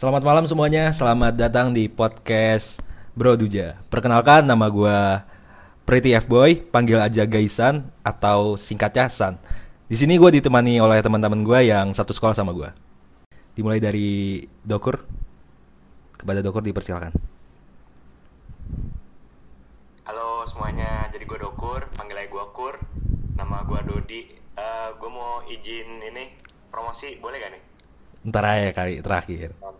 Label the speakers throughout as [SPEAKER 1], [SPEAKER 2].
[SPEAKER 1] Selamat malam semuanya, selamat datang di podcast Bro Duja. Perkenalkan nama gue Pretty F Boy, panggil aja Gaisan atau singkatnya San. Di sini gue ditemani oleh teman-teman gue yang satu sekolah sama gue. Dimulai dari Dokur. Kepada Dokur dipersilakan.
[SPEAKER 2] Halo semuanya, jadi gue Dokur, panggil aja gue Kur. Nama gue Dodi. Eh gue mau izin ini promosi, boleh gak nih?
[SPEAKER 1] Ntar aja kali terakhir.
[SPEAKER 2] Jadi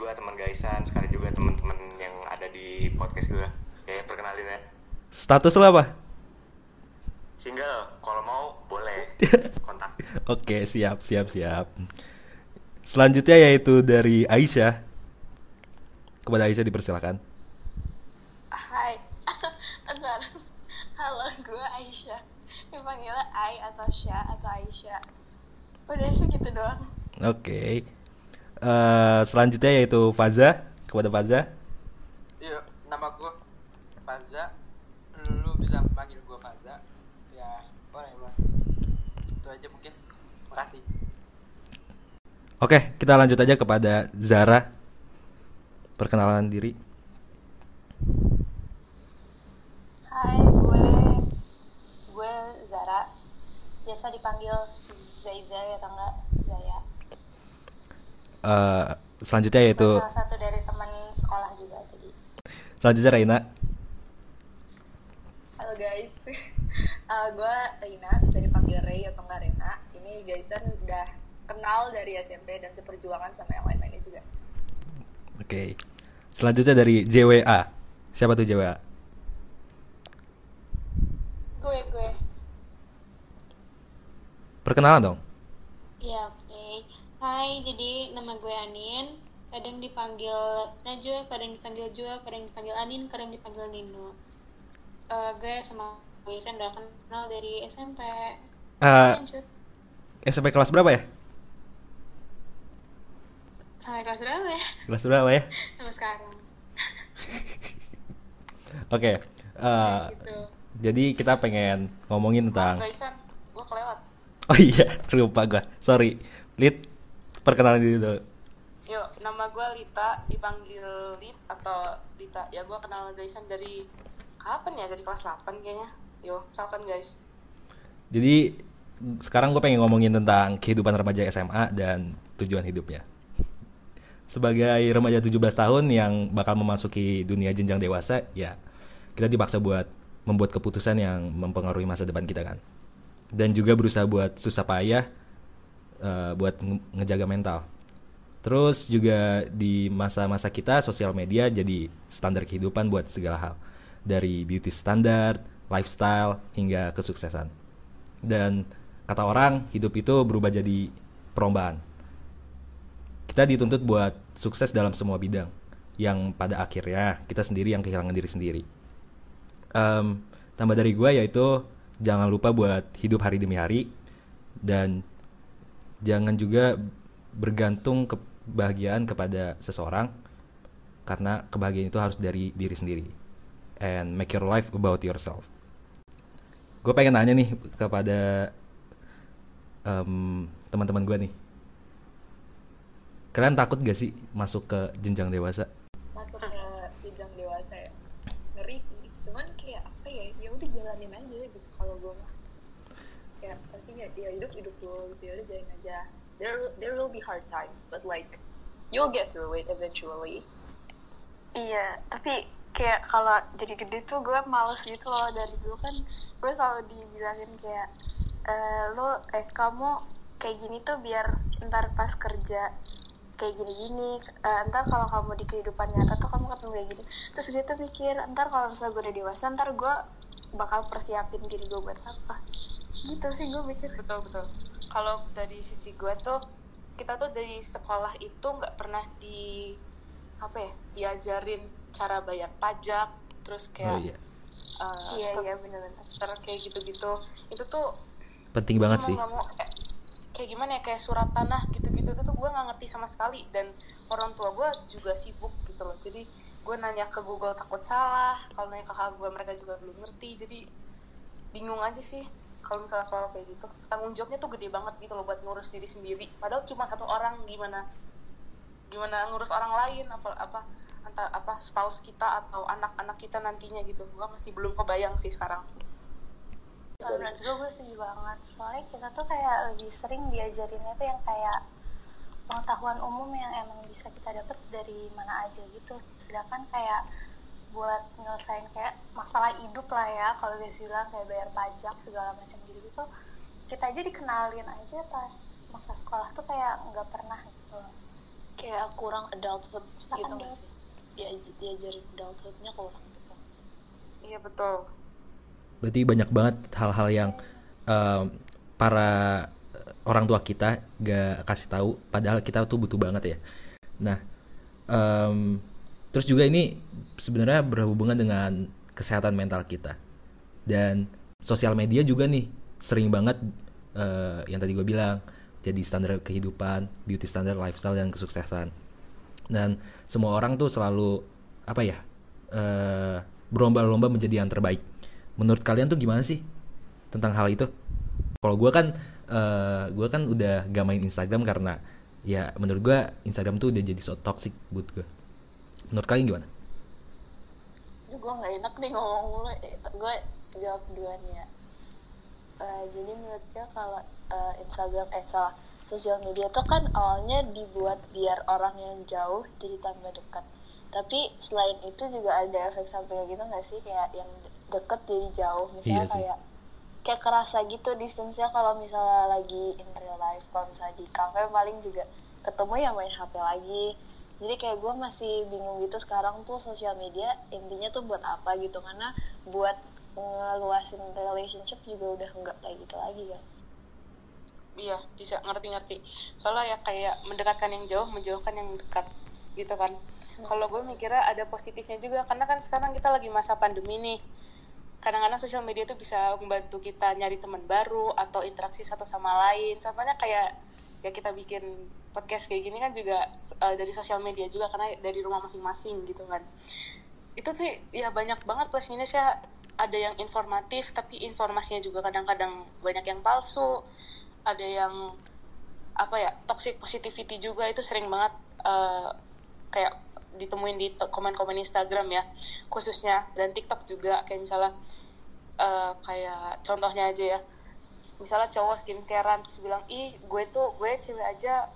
[SPEAKER 2] gue teman Gaisan, sekali juga teman-teman yang ada di podcast gue. Ya, perkenalin ya.
[SPEAKER 1] Status lo apa?
[SPEAKER 2] Single, kalau mau boleh kontak.
[SPEAKER 1] Oke, siap, siap, siap. Selanjutnya yaitu dari Aisyah. Kepada Aisyah dipersilakan.
[SPEAKER 3] Hai, bentar. Halo, gue Aisyah. Dipanggilnya Ai atau Sya atau Aisyah. Udah segitu doang.
[SPEAKER 1] Oke. Eh, selanjutnya yaitu Faza. Kepada Faza.
[SPEAKER 4] Iya, nama gue Faza. Lu bisa panggil gue Faza. Ya, boleh lah. Itu aja mungkin. Makasih.
[SPEAKER 1] Oke, kita lanjut aja kepada Zara. Perkenalan diri.
[SPEAKER 3] Hai, gue gue Zara. Biasa dipanggil Zaizai atau enggak.
[SPEAKER 1] Eh, selanjutnya yaitu
[SPEAKER 3] salah satu dari teman sekolah juga tadi.
[SPEAKER 1] selanjutnya Reina.
[SPEAKER 5] Halo guys, uh, gue Reina, bisa dipanggil Rey atau enggak Rena. Ini Gaisan udah kenal dari SMP dan seperjuangan sama yang lain-lainnya juga.
[SPEAKER 1] Oke. Selanjutnya dari JWA. Siapa tuh JWA?
[SPEAKER 3] Gue gue.
[SPEAKER 1] Perkenalan dong.
[SPEAKER 3] Iya. Hai, jadi nama gue Anin. Kadang dipanggil Najwa, kadang dipanggil Jua, kadang dipanggil Anin, kadang dipanggil Nino. Eh, gue sama gue Isan udah kenal dari SMP.
[SPEAKER 1] Eh,
[SPEAKER 3] Lanjut.
[SPEAKER 1] SMP kelas berapa ya?
[SPEAKER 3] Sampai kelas berapa ya?
[SPEAKER 1] Kelas berapa ya?
[SPEAKER 3] Sampai sekarang.
[SPEAKER 1] Oke. eh,
[SPEAKER 3] gitu.
[SPEAKER 1] jadi kita pengen ngomongin tentang
[SPEAKER 4] Gaisan, gue kelewat.
[SPEAKER 1] Oh iya, lupa gua. Sorry. Lid, perkenalan diri dulu.
[SPEAKER 4] Yuk, nama gue Lita, dipanggil Lit atau Lita. Ya gue kenal Gaisan dari kapan ya? Dari kelas 8 kayaknya. Yo, misalkan guys.
[SPEAKER 1] Jadi sekarang gue pengen ngomongin tentang kehidupan remaja SMA dan tujuan hidupnya. Sebagai remaja 17 tahun yang bakal memasuki dunia jenjang dewasa, ya kita dipaksa buat membuat keputusan yang mempengaruhi masa depan kita kan. Dan juga berusaha buat susah payah eh, buat nge- ngejaga mental. Terus juga di masa-masa kita sosial media jadi standar kehidupan buat segala hal. Dari beauty standard, lifestyle, hingga kesuksesan. Dan kata orang, hidup itu berubah jadi perlombaan. Kita dituntut buat sukses dalam semua bidang. Yang pada akhirnya kita sendiri yang kehilangan diri sendiri. Em, tambah dari gue yaitu jangan lupa buat hidup hari demi hari. Dan jangan juga bergantung kebahagiaan kepada seseorang karena kebahagiaan itu harus dari diri sendiri. And make your life about yourself. Gue pengen nanya nih kepada em, teman-teman gue nih. Kalian takut gak sih masuk ke jenjang dewasa
[SPEAKER 5] Masuk ke jenjang dewasa ya, ngeri sih. Cuman kayak apa ya, ya udah jalanin aja gitu kalau gue mah. Ya pasti ya, ya hidup hidup lo gitu ya udah jalanin aja. There there will be hard times, but like you'll get through it eventually.
[SPEAKER 3] Iya, tapi kayak kalau jadi gede tuh gue males gitu loh. Dari dulu kan gue selalu dibilangin kayak eh lo eh kamu kayak gini tuh biar ntar pas kerja kayak gini-gini. Eh, ntar kalau kamu di kehidupan nyata tuh kamu ketemu kayak gini. Terus dia tuh mikir ntar kalau misalnya gue udah dewasa ntar gue bakal persiapin diri gue buat apa. Gitu sih gue mikir.
[SPEAKER 4] Betul, betul. Kalau dari sisi gue tuh, kita tuh dari sekolah itu nggak pernah di apa ya diajarin cara bayar pajak terus kayak
[SPEAKER 1] oh iya.
[SPEAKER 4] eh,
[SPEAKER 3] iya iya bener-bener
[SPEAKER 4] cara kayak gitu-gitu. Itu tuh
[SPEAKER 1] penting banget
[SPEAKER 4] mau
[SPEAKER 1] sih.
[SPEAKER 4] mau, eh, kayak gimana ya kayak surat tanah gitu-gitu itu tuh gue nggak ngerti sama sekali. Dan orang tua gue juga sibuk gitu loh. Jadi gue nanya ke Google takut salah kalau nanya ke kakak gue mereka juga belum ngerti. Jadi bingung aja sih kalau misalnya soal kayak gitu tanggung jawabnya tuh gede banget gitu loh buat ngurus diri sendiri. Padahal cuma satu orang gimana? Gimana ngurus orang lain? Apa apa antar apa spouse kita atau anak-anak kita nantinya gitu. Gue masih belum kebayang sih sekarang.
[SPEAKER 6] Menurut gue, gue setuju banget. Soalnya kita tuh kayak lebih sering diajarinnya tuh yang kayak pengetahuan umum yang emang bisa kita dapet dari mana aja gitu. Sedangkan kayak buat nyelesain kayak masalah hidup lah ya, kalau biasa bilang kayak bayar pajak segala macam gitu gitu, kita aja dikenalin aja pas masa sekolah tuh kayak nggak pernah gitu.
[SPEAKER 3] kayak kurang adulthood
[SPEAKER 6] Kurang
[SPEAKER 3] gitu nggak sih dia diajarin adulthoodnya kurang gitu
[SPEAKER 4] iya betul
[SPEAKER 1] Berarti banyak banget hal-hal yang em, para orang tua kita gak kasih tahu, padahal kita tuh butuh banget ya. Nah, em, terus juga ini sebenarnya berhubungan dengan kesehatan mental kita dan sosial media juga nih sering banget eh, yang tadi gue bilang jadi standar kehidupan, beauty standard, lifestyle dan kesuksesan. Dan semua orang tuh selalu apa ya eh, berlomba-lomba menjadi yang terbaik. Menurut kalian tuh gimana sih tentang hal itu? Kalau gue kan eh gue kan udah gak main Instagram karena ya menurut gue Instagram tuh udah jadi so toxic buat gue. Menurut kalian gimana?
[SPEAKER 3] gue nggak enak nih ngomong mulu. Gue jawab duluan ya. Eh, jadi menurut gue kalau eh, Instagram eh salah sosial media tuh kan awalnya dibuat biar orang yang jauh jadi tambah dekat. Tapi selain itu juga ada efek sampingnya gitu nggak sih? Kayak yang de- deket jadi jauh. Misalnya
[SPEAKER 1] Iya sih.
[SPEAKER 3] kayak kayak kerasa gitu distance-nya kalau misalnya lagi in real life. Kalau misalnya di cafe paling juga ketemu ya main HP lagi jadi kayak gue masih bingung gitu sekarang tuh sosial media intinya tuh buat apa gitu. Karena buat ngeluasin relationship juga udah enggak kayak gitu lagi kan?
[SPEAKER 4] Iya bisa ngerti-ngerti. Soalnya ya kayak mendekatkan yang jauh menjauhkan yang dekat gitu kan. Kalau gue mikirnya ada positifnya juga karena kan sekarang kita lagi masa pandemi nih. Kadang-kadang sosial media itu bisa membantu kita nyari teman baru atau interaksi satu sama lain. Contohnya kayak ya kita bikin podcast kayak gini kan juga eh, dari sosial media juga karena dari rumah masing-masing gitu kan. Itu sih ya banyak banget plus minusnya ada yang informatif tapi informasinya juga kadang-kadang banyak yang palsu ada yang apa ya toxic positivity juga itu sering banget eh, kayak ditemuin di komen-komen Instagram ya khususnya dan TikTok juga kayak misalnya eh, kayak contohnya aja ya misalnya cowok skincarean terus bilang ih gue tuh gue cewek aja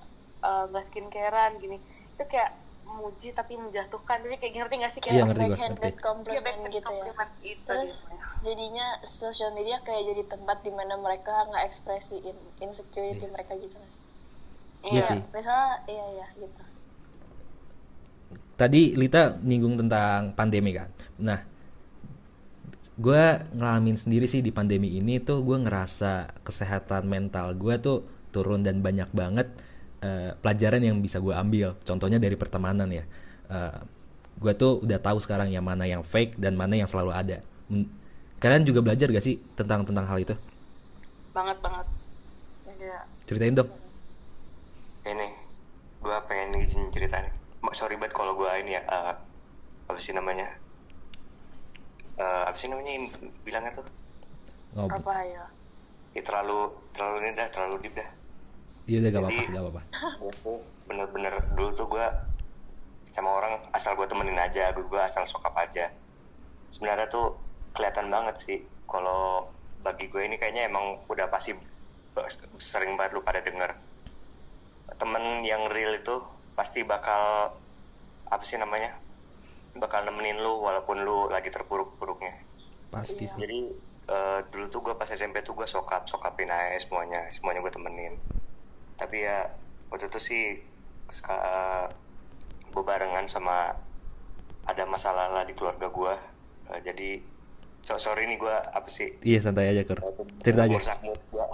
[SPEAKER 4] eh, nggak skincarean gini itu kayak muji tapi menjatuhkan tapi kayak ngerti gak sih kayak
[SPEAKER 1] Iya, ngerti ngerti.
[SPEAKER 4] Iya,
[SPEAKER 3] compliment
[SPEAKER 4] backhanded
[SPEAKER 3] gitu ya
[SPEAKER 4] compliment itu
[SPEAKER 3] terus
[SPEAKER 4] dia.
[SPEAKER 3] jadinya sosial media kayak jadi tempat di mana mereka nggak ekspresiin insecurity mereka gitu sih
[SPEAKER 1] Iya sih.
[SPEAKER 3] misalnya iya iya gitu
[SPEAKER 1] Tadi Lita nyinggung tentang pandemi kan. Nah, gue ngalamin sendiri sih di pandemi ini tuh gue ngerasa kesehatan mental gue tuh turun dan banyak banget eh, pelajaran yang bisa gue ambil. Contohnya dari pertemanan ya. gue tuh udah tahu sekarang yang mana yang fake dan mana yang selalu ada. Kalian juga belajar gak sih tentang tentang hal itu?
[SPEAKER 4] banget banget
[SPEAKER 6] Iya.
[SPEAKER 1] Ceritain dong.
[SPEAKER 2] ini gue pengen izin cerita nih sorry banget kalau gue ini ya eh, apa sih namanya Eh, apa sih namanya bilangnya tuh
[SPEAKER 1] Ngobrol.
[SPEAKER 6] Apa ya?
[SPEAKER 2] ya terlalu terlalu ini dah terlalu deep dah
[SPEAKER 1] Iya udah gak apa-apa, gak apa-apa.
[SPEAKER 2] Bener-bener dulu tuh gue sama orang asal gue temenin aja gue asal sokap aja sebenarnya tuh kelihatan banget sih kalau bagi gue ini kayaknya emang udah pasti sering banget lu pada denger temen yang real itu pasti bakal apa sih namanya bakal nemenin lu walaupun lu lagi terpuruk-puruknya
[SPEAKER 1] Pasti sih.
[SPEAKER 2] jadi eh, dulu tuh gue pas SMP tuh gue sokap sokapin aja semuanya semuanya gue temenin tapi ya waktu itu sih gue barengan sama ada masalah lah di keluarga gue Eh, jadi so, sorry nih gue apa sih
[SPEAKER 1] Iya santai aja Kur. Cerita aja.
[SPEAKER 2] Mood gua.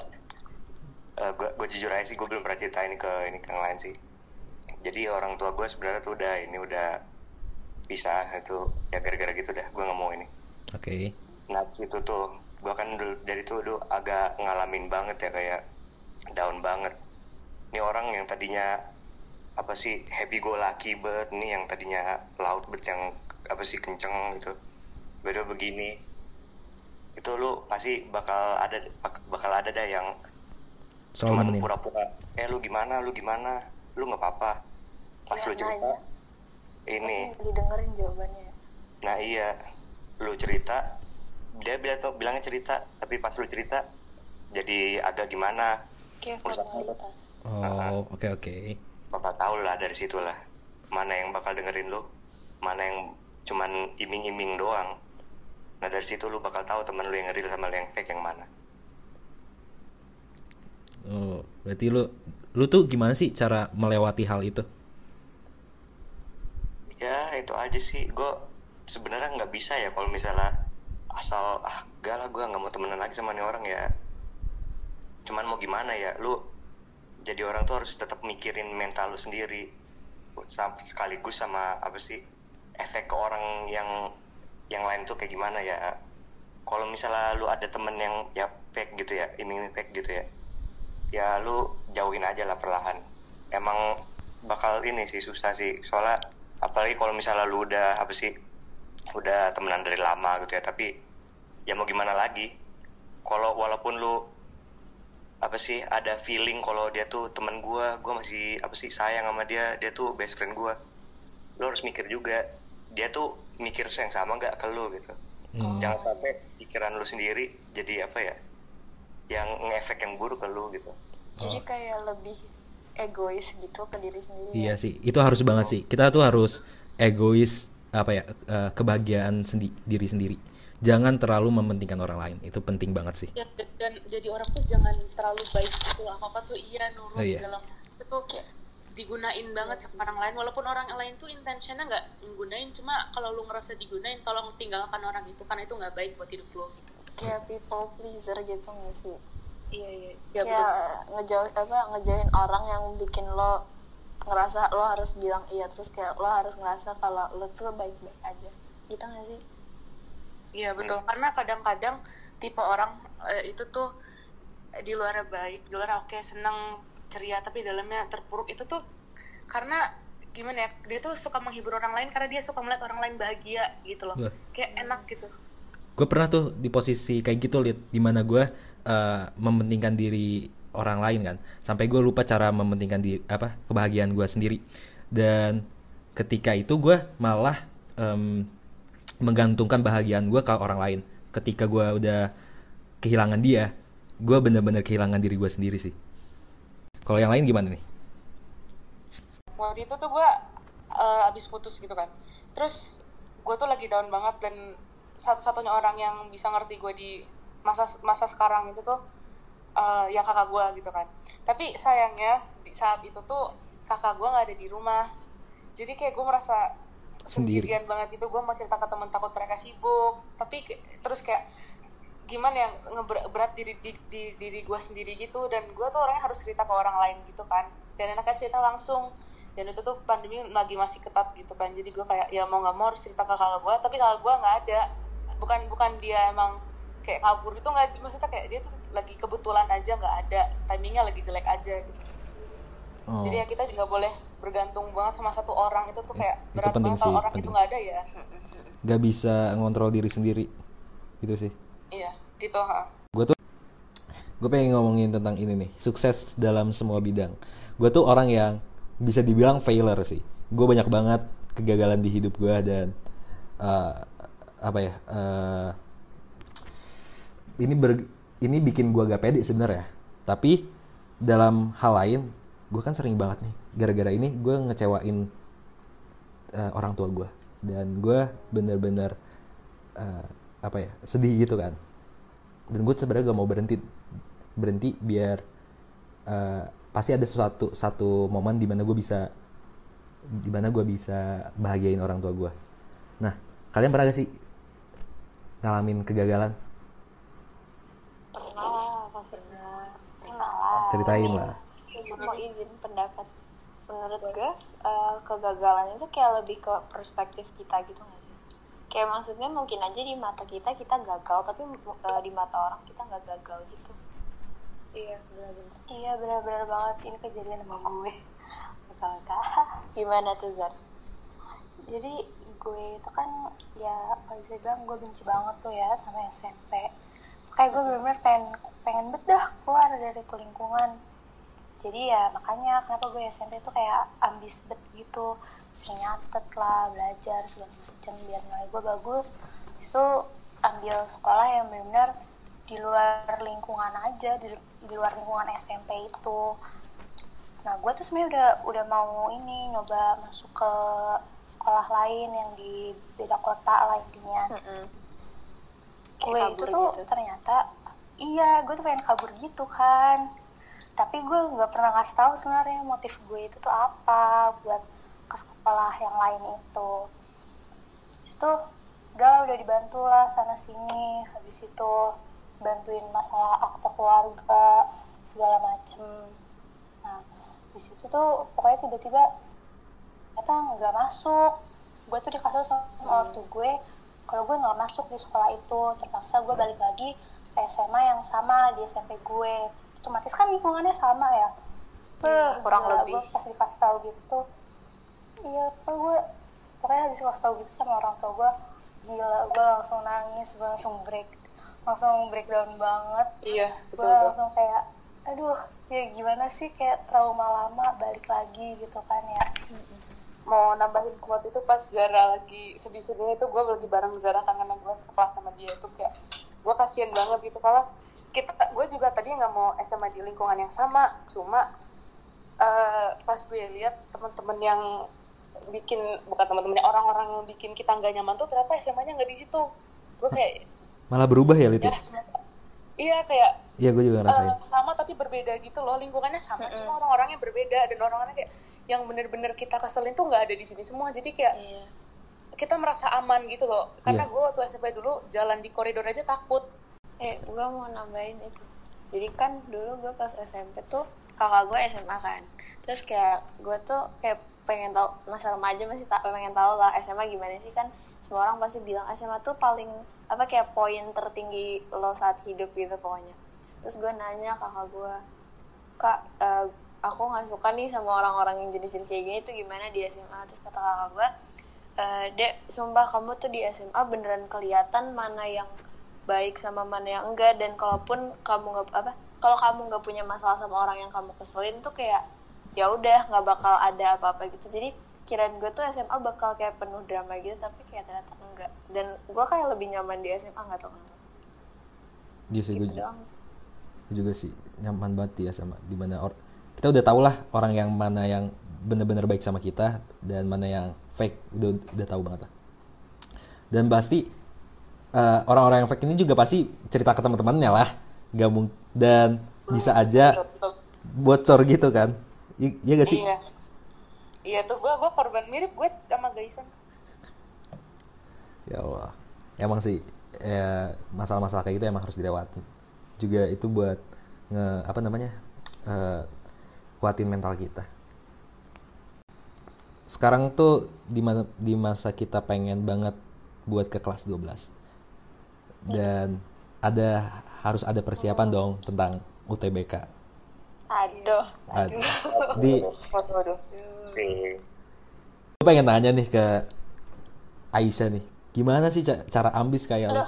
[SPEAKER 2] Eh, jujur aja sih gue belum pernah cerita ini ke ini ke yang lain sih jadi orang tua gue sebenarnya tuh udah ini udah pisah itu ya gara-gara gitu dah gue nggak mau ini.
[SPEAKER 1] Oke.
[SPEAKER 2] nah di situ tuh gue kan dulu dari itu dulu agak ngalamin banget ya kayak down banget. Ini orang yang tadinya apa sih happy go lucky banget nih yang tadinya laut bet yang apa sih kenceng gitu. Beda begini itu lu pasti bakal ada bakal ada dah yang cuman
[SPEAKER 1] nemenin.
[SPEAKER 2] pura-pura eh lu gimana lu gimana? Lu nggak apa-apa. Pas lu cerita
[SPEAKER 3] nanya
[SPEAKER 2] ini.
[SPEAKER 3] Tapi didengerin jawabannya?
[SPEAKER 2] Nah iya. Lu cerita dia bilang tuh bilangnya cerita tapi pas lu cerita jadi agak gimana?
[SPEAKER 3] Kayak formalitas.
[SPEAKER 1] Oh, oke oke.
[SPEAKER 2] bakal tahu lah dari situlah. Mana yang bakal dengerin lu? Mana yang cuman iming-iming doang? Nah dari situ lu bakal tahu temen lu yang real sama lu yang fake yang mana.
[SPEAKER 1] Oh, berarti lu lu tuh gimana sih cara melewati hal itu?
[SPEAKER 2] Ya itu aja sih. Gue sebenarnya nggak bisa ya kalau misalnya asal ah gak lah gue nggak mau temenan lagi sama nih orang ya. Cuman mau gimana ya? Lu jadi orang tuh harus tetap mikirin mental lu sendiri. Sekaligus sama apa sih efek ke orang yang yang lain tuh kayak gimana ya? Kalau misalnya lu ada temen yang ya fake gitu ya iming fake gitu ya ya lu jauhin aja lah perlahan. Emang bakal ini sih susah sih. Soalnya apalagi kalau misalnya lu udah apa sih udah temenan dari lama gitu ya tapi ya mau gimana lagi. Kalau walaupun lu apa sih ada feeling kalau dia tuh teman gua gua masih apa sih sayang sama dia dia tuh best friend gua. Lu harus mikir juga dia tuh mikir yang sama nggak ke lu gitu.
[SPEAKER 1] Hmm.
[SPEAKER 2] jangan sampai pikiran lu sendiri jadi apa ya yang ngefek yang buruk ke lu gitu.
[SPEAKER 3] Jadi kayak lebih egois gitu ke diri sendiri
[SPEAKER 1] Iya sih, itu harus banget sih. Kita tuh harus egois apa ya eh, kebahagiaan sendi diri sendiri. Jangan terlalu mementingkan orang lain. Itu penting banget sih.
[SPEAKER 4] ya, dan, jadi orang tuh jangan terlalu baik gitu lah apa tuh iya nurut
[SPEAKER 1] Oh, iya.
[SPEAKER 4] dalam itu kayak digunain banget sama orang lain walaupun orang lain tuh intentionnya nggak nggunain cuma kalau lu ngerasa digunain tolong tinggalkan orang itu karena itu nggak baik buat hidup lo gitu
[SPEAKER 3] kayak people pleaser gitu nggak sih
[SPEAKER 5] iya iya.
[SPEAKER 4] Ya
[SPEAKER 3] ngejauh apa ngejauhin orang yang bikin lo ngerasa lo harus bilang iya terus kayak lo harus ngerasa kalau lo tuh baik-baik aja. Gitu nggak sih?
[SPEAKER 4] Iya betul. Karena kadang-kadang tipe orang eh, itu tuh di luar baik, di luar oke seneng ceria tapi dalamnya terpuruk itu tuh karena gimana ya dia tuh suka menghibur orang lain karena dia suka melihat orang lain bahagia gitu loh.
[SPEAKER 1] Wah.
[SPEAKER 4] kayak enak gitu.
[SPEAKER 1] Gue pernah tuh di posisi kayak gitu liat di mana gue eh, mementingkan diri orang lain kan, sampai gue lupa cara mementingkan di apa kebahagiaan gue sendiri. Dan ketika itu gue malah em, menggantungkan bahagiaan gue ke orang lain. Ketika gue udah kehilangan dia, gue bener-bener kehilangan diri gue sendiri sih. Kalau yang lain gimana nih?
[SPEAKER 4] waktu itu tuh gue eh, abis putus gitu kan terus gue tuh lagi down banget dan satu-satunya orang yang bisa ngerti gue di masa masa sekarang itu tuh eh, ya kakak gue gitu kan. Tapi sayangnya di saat itu tuh kakak gue nggak ada di rumah. Jadi kayak gue merasa
[SPEAKER 1] Sendiri.
[SPEAKER 4] sendirian banget gitu. Gue mau cerita ke temen takut mereka sibuk. Tapi terus kayak gimana yang ngeberat diri di, di- diri gue sendiri gitu. Dan gue tuh orangnya harus cerita ke orang lain gitu kan. Dan enaknya cerita langsung. Dan itu tuh pandemi lagi masih ketat gitu kan. Jadi gue kayak ya mau nggak mau harus cerita ke kakak gue tapi kakak gue nggak ada. Bukan bukan dia emang kayak kabur itu nggak maksudnya kayak dia tuh lagi kebetulan aja nggak ada timingnya lagi jelek aja gitu
[SPEAKER 1] Oh,
[SPEAKER 4] jadi ya kita juga boleh bergantung banget sama satu orang itu tuh kayak
[SPEAKER 1] itu
[SPEAKER 4] berat
[SPEAKER 1] penting
[SPEAKER 4] banget kalau
[SPEAKER 1] sih,
[SPEAKER 4] orang itu
[SPEAKER 1] penting.
[SPEAKER 4] nggak ada ya
[SPEAKER 1] gak bisa ngontrol diri sendiri. Itu sih.
[SPEAKER 4] iya gitu ha.
[SPEAKER 1] gue tuh gue pengen ngomongin tentang ini nih sukses dalam semua bidang gue tuh orang yang bisa dibilang failure sih gue banyak banget kegagalan di hidup gue dan eh, apa ya eh, ini ber, ini bikin gue gak pede sebenarnya. Tapi dalam hal lain gue kan sering banget nih gara-gara ini gue ngecewain eh, orang tua gue dan gue bener-bener eh, apa ya sedih gitu kan. Dan gue sebenarnya gak mau berhenti berhenti biar eh, pasti ada suatu satu momen di mana gue bisa di mana gue bisa bahagiain orang tua gue nah kalian pernah gak sih ngalamin kegagalan
[SPEAKER 3] pernah lah pasti pernah lah
[SPEAKER 1] ceritain lah.
[SPEAKER 3] Mau izin pendapat. Menurut gue eh, kegagalan itu kayak lebih ke perspektif kita gitu nggak sih? Kayak maksudnya mungkin aja di mata kita kita gagal tapi eh, di mata orang kita nggak gagal gitu.
[SPEAKER 5] Iya benar-benar.
[SPEAKER 3] Iya benar-benar banget. Ini kejadian sama gue. Betul gimana tuh Zar? Jadi gue itu kan ya kalau bisa bilang gue benci banget tuh ya sama SMP kayak gue bener-bener pengen pengen bedah keluar dari lingkungan.
[SPEAKER 6] Jadi ya makanya kenapa gue SMP tuh kayak ambis bet gitu. Sering nyatet lah belajar segala macam biar nilai gue bagus. Itu ambil sekolah yang benar-benar di luar lingkungan aja di, di luar lingkungan SMP itu. Nah gue tuh sebenarnya udah udah mau ini nyoba masuk ke sekolah lain yang di beda kota lah intinya.
[SPEAKER 4] Kayak
[SPEAKER 6] gue
[SPEAKER 4] kabur
[SPEAKER 6] itu tuh
[SPEAKER 4] gitu.
[SPEAKER 6] ternyata iya gue tuh pengen kabur gitu kan. Tapi gue nggak pernah ngasih tahu sebenarnya motif gue itu tuh apa buat ke sekolah yang lain itu. Habis itu udah udah dibantu lah sana sini. Habis itu bantuin masalah akte keluarga segala macem. Nah habis itu tuh pokoknya tiba-tiba ternyata nggak masuk. Gue tuh dikasih sama ortu gue kalau gue nggak masuk di sekolah itu terpaksa gue balik lagi ke SMA yang sama di SMP gue. Otomatis kan lingkungannya sama ya. Beuh,
[SPEAKER 4] kurang
[SPEAKER 6] gila,
[SPEAKER 4] lebih.
[SPEAKER 6] gue pas dikasih tahu gitu. Iya apa gue pokoknya habis kasih tahu gitu sama orang tua gue gila gue langsung nangis gue langsung break langsung breakdown banget.
[SPEAKER 4] Iya
[SPEAKER 6] gue
[SPEAKER 4] betul tuh
[SPEAKER 6] langsung kayak aduh ya gimana sih kayak trauma lama balik lagi gitu kan ya
[SPEAKER 4] mau nambahin quote itu pas Zara lagi sedih-sedihnya itu gue lagi bareng Zara kan karena gue sekelas sama dia. Itu kayak gue kasihan banget gitu. Soalnya kita gue juga tadi nggak mau SMA di lingkungan yang sama. Cuma eh, pas gue lihat teman-teman yang bikin bukan teman-temannya orang-orang yang bikin kita nggak nyaman tuh ternyata SMA-nya nggak di situ. Gue kayak
[SPEAKER 1] Malah berubah ya Liti?
[SPEAKER 4] ya? Semoga- iya kayak
[SPEAKER 1] Iya gue juga ngerasain.
[SPEAKER 4] Eh, sama tapi berbeda gitu loh lingkungannya sama cuma orang-orangnya berbeda dan orang-orangnya kayak yang bener-bener kita keselin tuh nggak ada di sini semua jadi kayak
[SPEAKER 3] Iya.
[SPEAKER 4] kita merasa aman gitu loh karena
[SPEAKER 1] Iya.
[SPEAKER 4] gue waktu SMP dulu jalan di koridor aja takut
[SPEAKER 3] Eh, gue mau nambahin itu. Jadi kan dulu gue pas SMP tuh kakak gue SMA kan. Terus kayak gue tuh kayak pengen tahu masa remaja masih tak pengen tahu lah SMA gimana sih kan semua orang pasti bilang SMA tuh paling apa kayak poin tertinggi lo saat hidup gitu pokoknya. Terus gue nanya kakak gue, kak eh, aku nggak suka nih sama orang-orang yang jenis-jenis kayak gini tuh gimana di SMA. Terus kata kakak gue, eh, dek sumpah kamu tuh di SMA beneran kelihatan mana yang baik sama mana yang enggak dan kalaupun kamu nggak apa kalau kamu nggak punya masalah sama orang yang kamu keselin tuh kayak ya udah nggak bakal ada apa-apa gitu jadi kirain gue tuh SMA bakal kayak penuh drama gitu tapi kayak ternyata enggak. Dan gue kayak lebih nyaman di SMA nggak tau kenapa.
[SPEAKER 1] Iya sih gue
[SPEAKER 3] gitu doang
[SPEAKER 1] gue juga sih nyaman banget ya sama di mana or kita udah tau lah orang yang mana yang bener-bener baik sama kita dan mana yang fake udah udah tahu banget lah. Dan pasti eh, orang-orang yang fake ini juga pasti cerita ke teman-temannya lah. Gak mung- dan bisa aja bocor gitu kan. I- iya gak sih?
[SPEAKER 4] Iya iya tuh gue gue korban mirip gue sama Gaisan
[SPEAKER 1] ya Allah. Emang sih ya, masalah-masalah kayak gitu emang harus dilewati juga itu buat nge apa namanya eh, kuatin mental kita. Sekarang tuh di ma- di masa kita pengen banget buat ke kelas 12 dan ada harus ada persiapan dong tentang UTBK
[SPEAKER 3] aduh.
[SPEAKER 1] Ad- di
[SPEAKER 2] sih.
[SPEAKER 1] Gue pengen nanya nih ke Aisyah nih. Gimana sih ca- cara ambis kayak lo?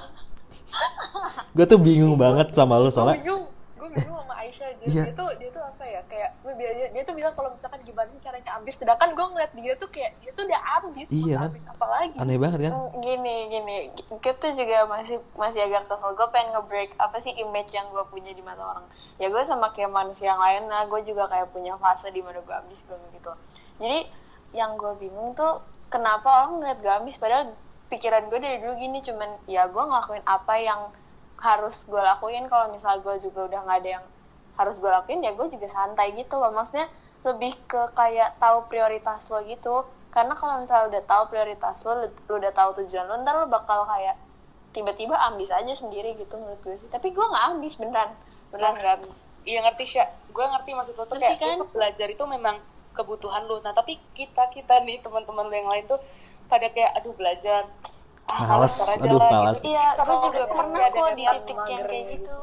[SPEAKER 1] Gue tuh bingung banget sama lo
[SPEAKER 3] gue
[SPEAKER 1] soalnya
[SPEAKER 3] bingung gue bingung sama Aisyah. Dia,
[SPEAKER 1] Iya.
[SPEAKER 3] dia tuh dia tuh apa ya? Kayak gue dia, dia tuh bilang kalau misalkan gimana sih caranya ambis. Sedangkan gue ngeliat dia tuh kayak dia tuh udah ambis
[SPEAKER 1] Iya kan?
[SPEAKER 3] ambis apa lagi
[SPEAKER 1] aneh banget kan?
[SPEAKER 6] Mm, gini gini. Gue tuh juga masih masih agak kesel. Gue pengen nge-break apa sih image yang gue punya di mata orang. Ya gue sama kayak manusia yang lain nah gue juga kayak punya fase di mana gue ambis gue gitu jadi yang gue bingung tuh kenapa orang ngeliat gue ambis padahal pikiran gue dari dulu gini cuman ya gue ngelakuin apa yang harus gue lakuin. Kalau misal gue juga udah nggak ada yang harus gue lakuin ya gue juga santai gitu loh. Maksudnya lebih ke kayak tahu prioritas lo gitu. Karena kalau misalnya udah tahu prioritas lo lu udah tahu tujuan lo ntar lo bakal kayak tiba-tiba ambis aja sendiri gitu menurut gue sih. Tapi gue nggak ambis beneran. Beneran nggak ambis.
[SPEAKER 4] iya ngerti sih gue ngerti maksud lo tuh
[SPEAKER 6] Ngerti
[SPEAKER 4] kayak
[SPEAKER 6] kan?
[SPEAKER 4] belajar itu memang kebutuhan lu nah tapi kita kita nih teman-teman lu yang lain tuh pada kayak aduh belajar ah, aja
[SPEAKER 1] aduh,
[SPEAKER 4] lah,"
[SPEAKER 1] males.
[SPEAKER 4] gitu.
[SPEAKER 6] Iya,
[SPEAKER 4] Karena
[SPEAKER 6] gue juga pernah
[SPEAKER 4] ada
[SPEAKER 6] kok di titik yang kayak
[SPEAKER 3] gitu.
[SPEAKER 6] gitu.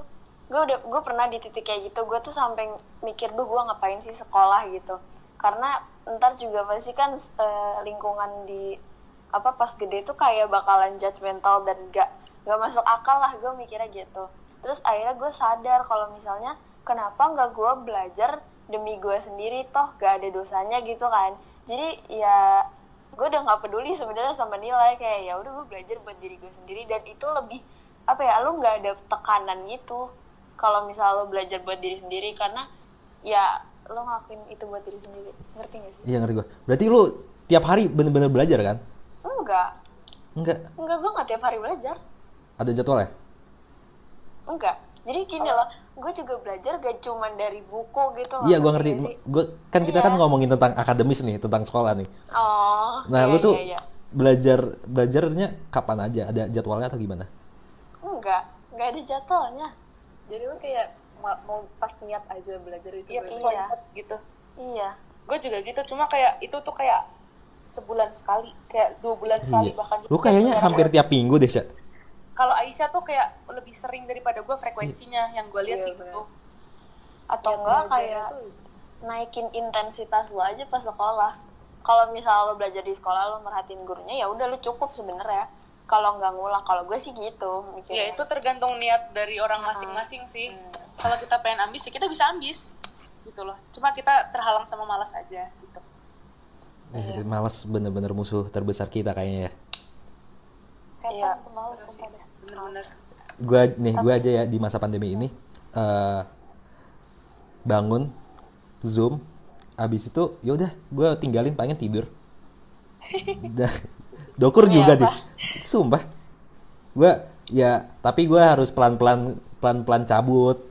[SPEAKER 6] Gue udah, gue pernah di titik kayak gitu. Gue tuh sampai mikir, duh gue ngapain sih sekolah gitu. Karena ntar juga pasti kan eh, lingkungan di apa pas gede tuh kayak bakalan judgmental dan gak gak masuk akal lah gue mikirnya gitu. Terus akhirnya gue sadar kalau misalnya kenapa nggak gue belajar
[SPEAKER 3] demi gue sendiri toh gak ada dosanya gitu kan. Jadi ya gue udah nggak peduli sebenarnya sama nilai. Kayak ya udah gue belajar buat diri gue sendiri. Dan itu lebih apa ya lu nggak ada tekanan gitu. Kalau misal lu belajar buat diri sendiri karena ya lo ngelakuin itu buat diri sendiri. Ngerti gak sih?
[SPEAKER 1] Iya ngerti gue. Berarti lu tiap hari bener-bener belajar kan?
[SPEAKER 3] enggak.
[SPEAKER 1] Enggak.
[SPEAKER 3] enggak gue nggak tiap hari belajar.
[SPEAKER 1] Ada jadwalnya?
[SPEAKER 3] enggak. Jadi gini loh gue juga belajar gak cuman dari buku gitu loh
[SPEAKER 1] Iya gue ngerti.
[SPEAKER 3] sih?
[SPEAKER 1] Gua, kan kita kan
[SPEAKER 3] Iya.
[SPEAKER 1] ngomongin tentang akademis nih, tentang sekolah nih.
[SPEAKER 3] oh
[SPEAKER 1] Nah
[SPEAKER 3] iya,
[SPEAKER 1] lu tuh
[SPEAKER 3] iya, iya.
[SPEAKER 1] belajar belajarnya kapan aja? Ada jadwalnya atau gimana?
[SPEAKER 3] enggak enggak ada jadwalnya
[SPEAKER 5] jadi lu kayak ma- mau pas niat aja belajar itu
[SPEAKER 4] Iya
[SPEAKER 5] belajar.
[SPEAKER 4] sesuai
[SPEAKER 3] Iya.
[SPEAKER 4] gitu
[SPEAKER 3] iya
[SPEAKER 4] gue juga gitu cuma kayak itu tuh kayak sebulan sekali kayak dua bulan sekali
[SPEAKER 1] Iya.
[SPEAKER 4] bahkan
[SPEAKER 1] Lu kayaknya hampir tiap minggu deh, Sya.
[SPEAKER 4] Kalau Aisyah tuh kayak lebih sering daripada gue frekuensinya yang gue lihat
[SPEAKER 5] Iya,
[SPEAKER 4] sih gitu.
[SPEAKER 3] Atau
[SPEAKER 5] Niat
[SPEAKER 3] enggak kayak
[SPEAKER 5] tuh
[SPEAKER 3] naikin intensitas lo aja pas sekolah. Kalau misal lo belajar di sekolah lo merhatiin gurunya ya udah lo cukup sebenarnya. Kalau nggak ngulang kalau gue sih gitu
[SPEAKER 4] ya
[SPEAKER 3] mikirnya.
[SPEAKER 4] itu tergantung niat dari orang masing-masing sih. kalau kita pengen ambis ya kita bisa ambis. Gitu loh. Cuma kita terhalang sama malas aja gitu.
[SPEAKER 1] Eh, Males bener-bener musuh terbesar kita kayaknya ya.
[SPEAKER 3] iya.
[SPEAKER 4] Parah
[SPEAKER 1] Gua nih, gua aja ya di masa pandemi ini eh bangun Zoom habis itu ya udah gua tinggalin pengen tidur. Dah. Dokur juga
[SPEAKER 3] apa?
[SPEAKER 1] deh. Sumpah. Gua ya tapi gua harus pelan-pelan pelan-pelan cabut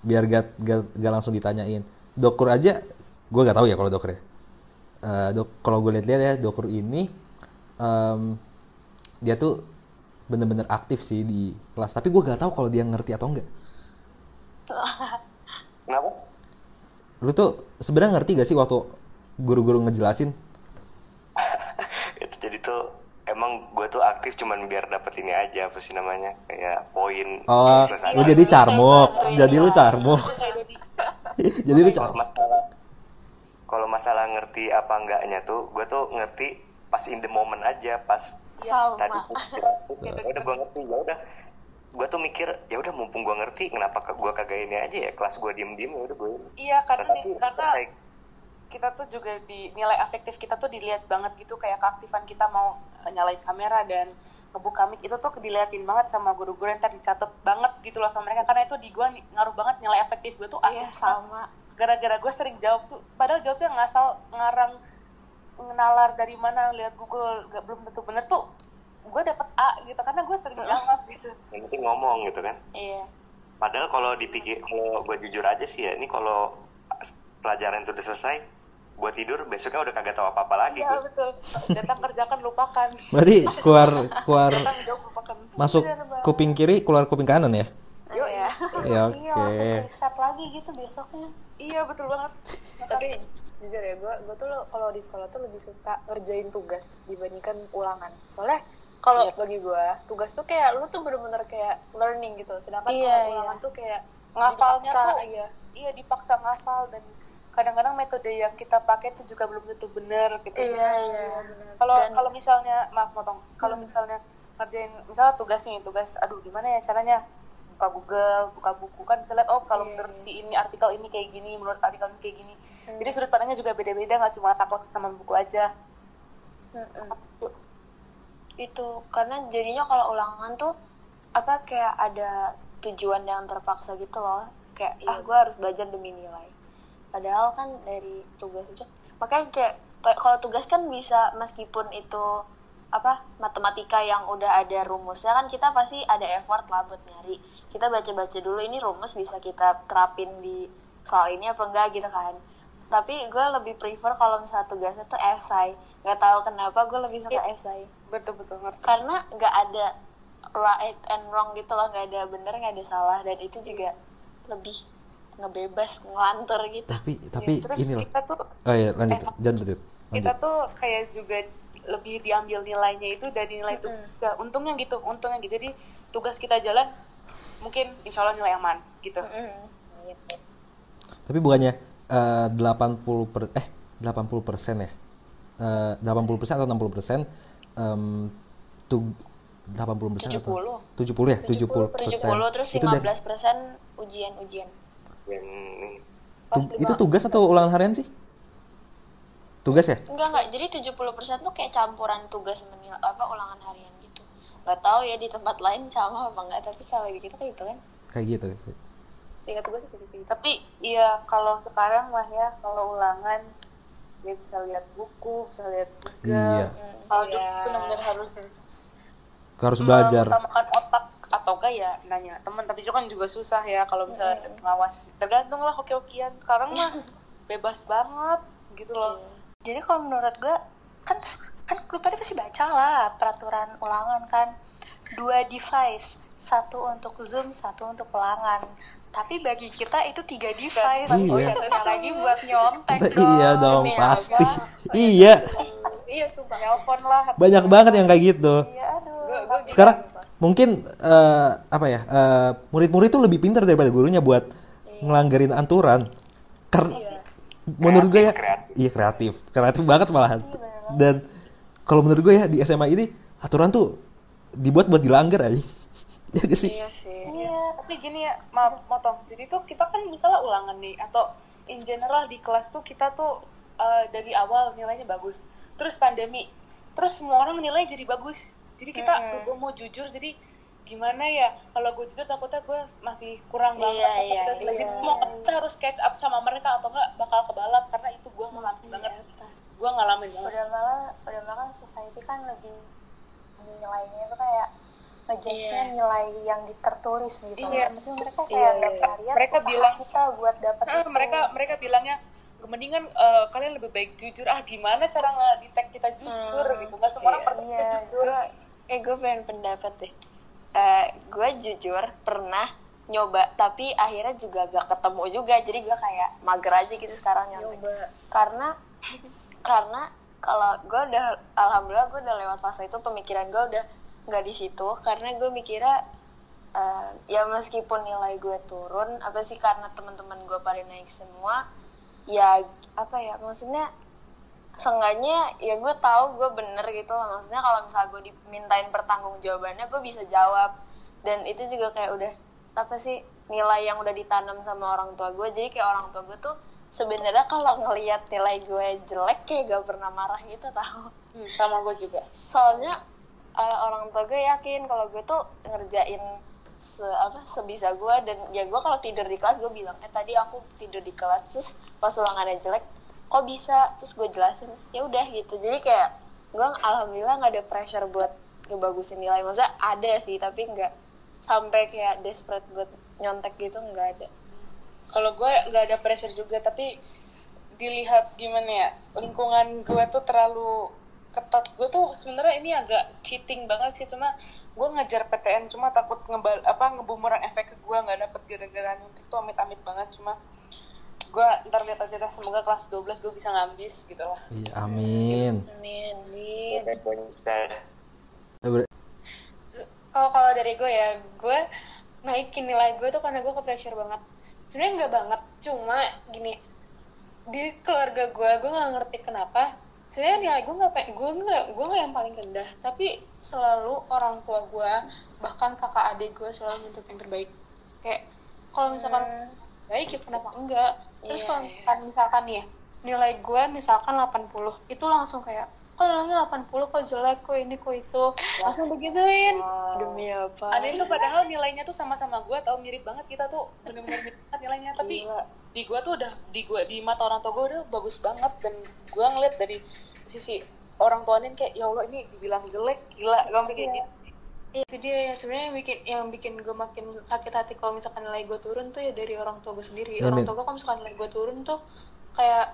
[SPEAKER 1] biar gak, gak, gak langsung ditanyain. Dokur aja gua gak tahu ya kalau dokur ya. Eh, dok kalau gue lihat-lihat ya dokur ini em, dia tuh bener-bener aktif sih di kelas. Tapi gue gak tahu kalau dia ngerti atau enggak
[SPEAKER 2] Kenapa?
[SPEAKER 1] lu tuh sebenarnya ngerti gak sih waktu guru-guru ngejelasin?
[SPEAKER 2] Itu jadi tuh emang gue tuh aktif cuman biar dapet ini aja apa sih namanya kayak poin.
[SPEAKER 1] Oh lu jadi carmuk jadi lu carmuk jadi lu carmuk
[SPEAKER 2] kalau masalah ngerti apa enggaknya tuh gue tuh ngerti pas in the moment aja pas
[SPEAKER 3] sama.
[SPEAKER 2] tadi tuh jelasin, ya udah gue ngerti ya udah. Gue tuh mikir ya udah mumpung gue ngerti kenapa gue kagak ini aja ya kelas gue diem diem ya udah gue
[SPEAKER 4] iya karena nih karena
[SPEAKER 2] kayak-
[SPEAKER 4] kita tuh juga di nilai afektif kita tuh dilihat banget gitu kayak keaktifan kita mau nyalain kamera dan ngebuka mic itu tuh diliatin banget sama guru-guru yang tadi dicatat banget gitu loh sama mereka karena itu di gue ngaruh banget nilai efektif gue tuh
[SPEAKER 3] iya
[SPEAKER 4] asli
[SPEAKER 3] sama.
[SPEAKER 4] gara-gara gue sering jawab tuh padahal jawabnya ngasal ngarang nalar dari mana lihat Google gak belum tentu bener tuh gue dapet A gitu karena gue sering jawab gitu.
[SPEAKER 2] Yang penting ngomong gitu kan.
[SPEAKER 3] Iya.
[SPEAKER 2] Padahal kalau dipikir, kalau gue jujur aja sih ya, ini kalau pelajaran itu udah selesai, gue tidur besoknya udah kagak tahu apa-apa lagi.
[SPEAKER 4] iya
[SPEAKER 2] gua.
[SPEAKER 4] betul. Datang kerjakan lupakan.
[SPEAKER 1] Berarti keluar keluar
[SPEAKER 4] datang jawab lupakan.
[SPEAKER 1] masuk kuping kiri keluar kuping kanan ya?
[SPEAKER 3] Yo, iya.
[SPEAKER 1] ya
[SPEAKER 3] Iya,
[SPEAKER 1] oke
[SPEAKER 3] langsung riset lagi gitu besoknya.
[SPEAKER 4] iya betul banget.
[SPEAKER 5] Tapi jujur ya gue gue tuh kalau di sekolah tuh lebih suka ngerjain tugas dibandingkan ulangan. Soalnya kalau
[SPEAKER 4] Iya.
[SPEAKER 5] bagi gue tugas tuh kayak lu tuh bener-bener kayak learning gitu. Sedangkan
[SPEAKER 3] Iya,
[SPEAKER 5] kalau
[SPEAKER 3] iya.
[SPEAKER 5] ulangan tuh kayak
[SPEAKER 4] ngafalnya
[SPEAKER 5] dipaksa,
[SPEAKER 4] tuh
[SPEAKER 5] iya.
[SPEAKER 4] iya dipaksa ngafal. Dan kadang-kadang metode yang kita pakai itu juga belum tentu benar gitu.
[SPEAKER 3] Iya, iya.
[SPEAKER 4] kalau
[SPEAKER 3] Dan-
[SPEAKER 4] kalau misalnya maaf potong kalau misalnya ngerjain misalnya tugas nih tugas aduh gimana ya caranya buka Google buka buku kan bisa lihat oh kalau
[SPEAKER 5] Iya,
[SPEAKER 4] menurut si ini artikel ini kayak gini menurut artikel ini kayak gini. Jadi sudut pandangnya juga beda-beda nggak cuma saklek sama buku aja.
[SPEAKER 3] Itu karena jadinya kalau ulangan tuh apa kayak ada tujuan yang terpaksa gitu loh. Kayak ah gue harus belajar demi nilai. Padahal kan dari tugas itu makanya kayak kalau tugas kan bisa meskipun itu apa matematika yang udah ada rumusnya kan kita pasti ada effort lah buat nyari. Kita baca-baca dulu ini rumus bisa kita terapin di soal ini apa enggak gitu kan. Tapi gue lebih prefer kalau misalnya tugasnya tuh esai. Nggak tahu kenapa gue lebih suka esai.
[SPEAKER 4] Betul betul ngerti
[SPEAKER 3] karena nggak ada right and wrong gitu loh nggak ada bener nggak ada salah dan itu juga lebih ngebebas ngelantur gitu.
[SPEAKER 1] Tapi tapi
[SPEAKER 4] terus
[SPEAKER 1] ini loh.
[SPEAKER 4] kita tuh
[SPEAKER 1] oh iya lanjut.
[SPEAKER 4] Eh,
[SPEAKER 1] jangan lanjut.
[SPEAKER 4] kita
[SPEAKER 1] lanjut
[SPEAKER 4] tuh kayak juga lebih diambil nilainya itu dari nilai itu Ya, untungnya gitu untungnya gitu. Jadi tugas kita jalan mungkin insya Allah nilai aman gitu.
[SPEAKER 1] Tapi bukannya eh, 80 per eh 80 persen ya? Eh, 80 persen atau 60 persen em, tu 80 persen atau 70 ya? 70 persen.
[SPEAKER 3] 70 terus
[SPEAKER 1] itu dari
[SPEAKER 3] 15 persen ujian-ujian
[SPEAKER 1] itu tugas atau ulangan harian sih? Tugas ya?
[SPEAKER 3] Enggak enggak. Jadi 70% tuh kayak campuran tugas sama nil- apa ulangan harian gitu. Gak tahu ya di tempat lain sama apa enggak, tapi kalau di kita kayak gitu kan.
[SPEAKER 1] Kayak gitu.
[SPEAKER 5] tingkat tugas sih gitu
[SPEAKER 4] tapi iya kalau sekarang mah ya kalau ulangan dia bisa lihat buku bisa lihat
[SPEAKER 1] Iya.
[SPEAKER 4] Google kalau dulu
[SPEAKER 5] Iya.
[SPEAKER 4] benar-benar harus
[SPEAKER 1] Harus belajar.
[SPEAKER 4] mengutamakan otak atau enggak ya nanya teman tapi itu kan juga susah ya kalau misalnya ada pengawas tergantung lah oke-okean sekarang mah bebas banget gitu loh
[SPEAKER 3] Jadi kalau menurut gue kan kan lu pada pasti baca lah peraturan ulangan kan dua device satu untuk zoom satu untuk ulangan tapi bagi kita itu tiga device
[SPEAKER 1] Iya.
[SPEAKER 3] satunya lagi buat nyontek
[SPEAKER 1] iya dong,
[SPEAKER 3] Demi
[SPEAKER 1] pasti.
[SPEAKER 3] apa?
[SPEAKER 1] iya.
[SPEAKER 5] iya sumpah
[SPEAKER 4] telepon lah
[SPEAKER 1] Banyak banget yang kayak gitu.
[SPEAKER 3] Iya, aduh
[SPEAKER 1] Sekarang mungkin eh, apa ya? eh, murid-murid tuh lebih pintar daripada gurunya buat ngelanggarin aturan. Karena menurut gue ya,
[SPEAKER 2] Kreatif,
[SPEAKER 1] iya kreatif, kreatif banget malahan. Dan kalau menurut gue ya di SMA ini aturan tuh dibuat buat dilanggar aja. ya gak sih?
[SPEAKER 3] iya sih
[SPEAKER 4] Iya, tapi gini ya, maaf motong. Jadi tuh kita kan misalnya ulangan nih atau in general di kelas tuh kita tuh uh, dari awal nilainya bagus. Terus pandemi, terus semua orang nilai jadi bagus. Jadi kita, aduh, gue mau jujur, jadi gimana ya? Kalau gue jujur takutnya gue masih kurang
[SPEAKER 3] Iya,
[SPEAKER 4] banget. takut
[SPEAKER 3] iya,
[SPEAKER 4] kita
[SPEAKER 3] iya.
[SPEAKER 4] mau kita harus catch up sama mereka atau enggak bakal kebalap karena itu gue ngalamin banget. Gue ngalamin banget.
[SPEAKER 3] udah malah udah malah kan society kan lebih nilainya itu kayak ngejudge-nya nilai yang tertulis gitu
[SPEAKER 4] Iya.
[SPEAKER 3] Tapi mereka kayak
[SPEAKER 4] Iya,
[SPEAKER 3] nggak
[SPEAKER 4] iya.
[SPEAKER 3] lihat
[SPEAKER 4] Mereka bilang-
[SPEAKER 3] kita buat dapat
[SPEAKER 4] Eh,
[SPEAKER 3] itu.
[SPEAKER 4] mereka mereka bilangnya mendingan eh, kalian lebih baik jujur ah gimana cara nge-detect kita jujur gitu nggak semua orang pernah
[SPEAKER 3] Iya,
[SPEAKER 4] jujur
[SPEAKER 3] gue, eh gue pengen pendapat deh. Eh, gue jujur pernah nyoba, tapi akhirnya juga gak ketemu juga. Jadi gue kayak mager aja gitu sekarang nyontek. Karena, karena kalau gue udah, alhamdulillah gue udah lewat fase itu, pemikiran gue udah nggak di situ. Karena gue mikirnya, eh, ya meskipun nilai gue turun, apa sih karena teman-teman gue pada naik semua, ya apa ya, maksudnya seenggaknya ya gue tahu gue bener gitu loh maksudnya kalau misalnya gue dimintain pertanggung jawabannya gue bisa jawab. Dan itu juga kayak udah apa sih nilai yang udah ditanam sama orang tua gue. Jadi kayak orang tua gue tuh sebenarnya kalau ngelihat nilai gue jelek kayak gak pernah marah gitu tau.
[SPEAKER 4] Hmm, sama gue juga.
[SPEAKER 3] Soalnya eh, orang tua gue yakin kalau gue tuh ngerjain se apa sebisa gue. Dan ya gue kalau tidur di kelas gue bilang eh tadi aku tidur di kelas terus pas ulangannya jelek kok bisa. Terus gue jelasin ya udah gitu. Jadi kayak gue alhamdulillah nggak ada pressure buat ngebagusin nilai. Maksudnya ada sih tapi nggak sampai kayak desperate buat nyontek gitu nggak ada.
[SPEAKER 4] Kalau gue nggak ada pressure juga tapi dilihat gimana ya lingkungan gue tuh terlalu ketat. Gue tuh sebenarnya ini agak cheating banget sih cuma gue ngejar PTN cuma takut ngebal apa ngebumerang efek ke gue nggak dapet gara-gara nyuntik tuh amit-amit banget cuma gue ntar lihat aja dah semoga kelas 12 gue bisa ngambis gitu lah.
[SPEAKER 1] Iya, amin.
[SPEAKER 3] amin
[SPEAKER 2] bisa.
[SPEAKER 1] Eh, ber-
[SPEAKER 5] kalau kalau dari gue ya gue naikin nilai gue tuh karena gue ke pressure banget. Sebenarnya nggak banget cuma gini di keluarga gue gue nggak ngerti kenapa sebenarnya nilai gue nggak gue nggak gue nggak yang paling rendah tapi selalu orang tua gue bahkan kakak adik gue selalu menuntut yang terbaik. Kayak kalau misalkan baik ya kenapa enggak terus
[SPEAKER 3] Iya,
[SPEAKER 5] kalau
[SPEAKER 3] iya.
[SPEAKER 5] misalkan misalkan nih ya nilai gue misalkan 80 itu langsung kayak kok nilainya 80 kok jelek kok ini kok itu. Langsung begituin
[SPEAKER 3] demi apa?
[SPEAKER 4] Ada itu padahal nilainya tuh sama-sama gue tau mirip banget kita tuh. Bener-bener mirip banget nilainya tapi
[SPEAKER 3] Gila.
[SPEAKER 4] di gue tuh udah di gue di mata orang tua gue udah bagus banget. Dan gue ngeliat dari sisi orang tuanya kayak ya allah ini dibilang jelek gila. Gue mikir
[SPEAKER 5] Iya.
[SPEAKER 4] gitu
[SPEAKER 5] Iya, itu dia ya sebenarnya yang bikin yang bikin gue makin sakit hati kalau misalkan nilai gue turun tuh ya dari orang tua gue sendiri
[SPEAKER 1] Iya,
[SPEAKER 5] orang
[SPEAKER 1] Min.
[SPEAKER 5] tua gue kalau misalkan nilai gue turun tuh kayak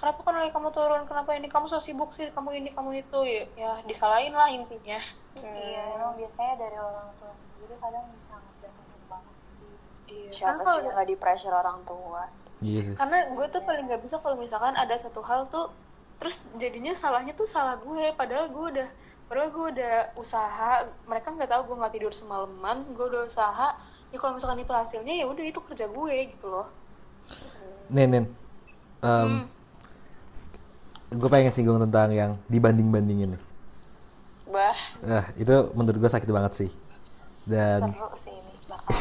[SPEAKER 5] kenapa kok nilai kamu turun kenapa ini kamu so sibuk sih kamu ini kamu itu ya, ya disalahin lah intinya
[SPEAKER 3] Iya, emang biasanya dari orang tua sendiri kadang bisa ngejatuhin banget sih.
[SPEAKER 5] Iya.
[SPEAKER 3] Siapa sih yang nggak di pressure orang tua?
[SPEAKER 1] Iya sih.
[SPEAKER 5] karena gue tuh paling nggak bisa kalau misalkan ada satu hal tuh terus jadinya salahnya tuh salah gue padahal gue udah padahal gue udah usaha mereka nggak tahu gue nggak tidur semalaman gue udah usaha ya kalau misalkan itu hasilnya ya udah itu kerja gue gitu loh
[SPEAKER 1] Nen, Nen. Em, gue pengen singgung tentang yang dibanding-bandingin nih.
[SPEAKER 3] Bah,
[SPEAKER 1] Nah, itu menurut gue sakit banget sih. Dan
[SPEAKER 3] sih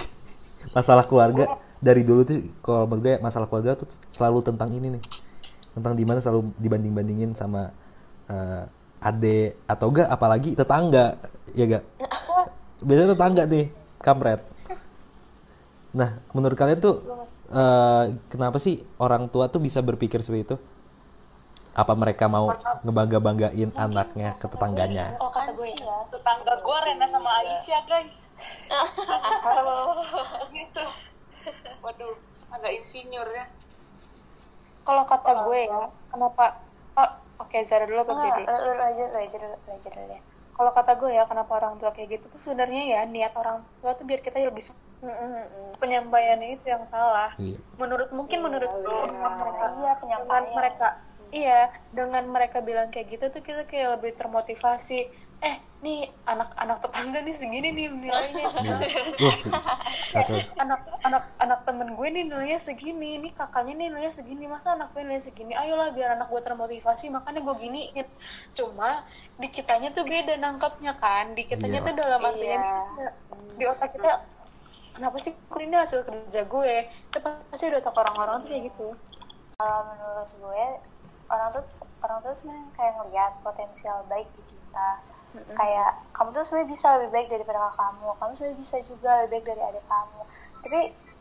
[SPEAKER 1] masalah keluarga, dari dulu tuh kalau menurut gue masalah keluarga tuh selalu tentang ini nih tentang di mana selalu dibanding bandingin sama eh, ade atau enggak apalagi tetangga ya gak biasanya tetangga nih kampret. Nah menurut kalian tuh eh, kenapa sih orang tua tuh bisa berpikir seperti itu? Apa mereka mau ngebangga banggain anaknya ke tetangganya?
[SPEAKER 6] Oh kata gue ya.
[SPEAKER 4] tetangga gue Rena sama Aisyah guys. Gitu. Waduh agak insinyur ya.
[SPEAKER 5] Kalau kata gue ya kenapa oh, oke Zara dulu apa
[SPEAKER 6] Enggak,
[SPEAKER 5] dulu
[SPEAKER 6] lu, lu aja, lu aja dulu, lu aja dulu ya.
[SPEAKER 5] kalau kata gue ya kenapa orang tua kayak gitu tuh sebenarnya ya niat orang tua tuh biar kita lebih s- penyampaiannya itu yang salah
[SPEAKER 1] Iya.
[SPEAKER 5] menurut mungkin menurut dengan mereka
[SPEAKER 6] Iya, penyampaian.
[SPEAKER 5] mereka iya dengan mereka bilang kayak gitu tuh kita kayak lebih termotivasi. Eh nih anak-anak tetangga nih segini nih nilainya.
[SPEAKER 1] Wah, kacau.
[SPEAKER 5] Anak anak anak temen gue nih nilainya segini nih kakaknya nih nilainya segini masa anak gue nilainya segini? Ayolah biar anak gue termotivasi makanya gue giniin. Cuma di kitanya tuh beda nangkapnya kan? Di kitanya
[SPEAKER 1] Iya.
[SPEAKER 5] tuh dalam artian
[SPEAKER 6] Iya.
[SPEAKER 5] di otak kita kenapa sih kok ini hasil kerja gue? Itu pasti di otak orang-orang tuh kayak gitu.
[SPEAKER 6] Kalau menurut gue, orang tuh orang tuh sebenarnya kayak ngeliat potensial baik di kita. Kayak kamu tuh sebenarnya bisa lebih baik daripada kakak kamu, kamu sebenarnya bisa juga lebih baik dari adik kamu. Tapi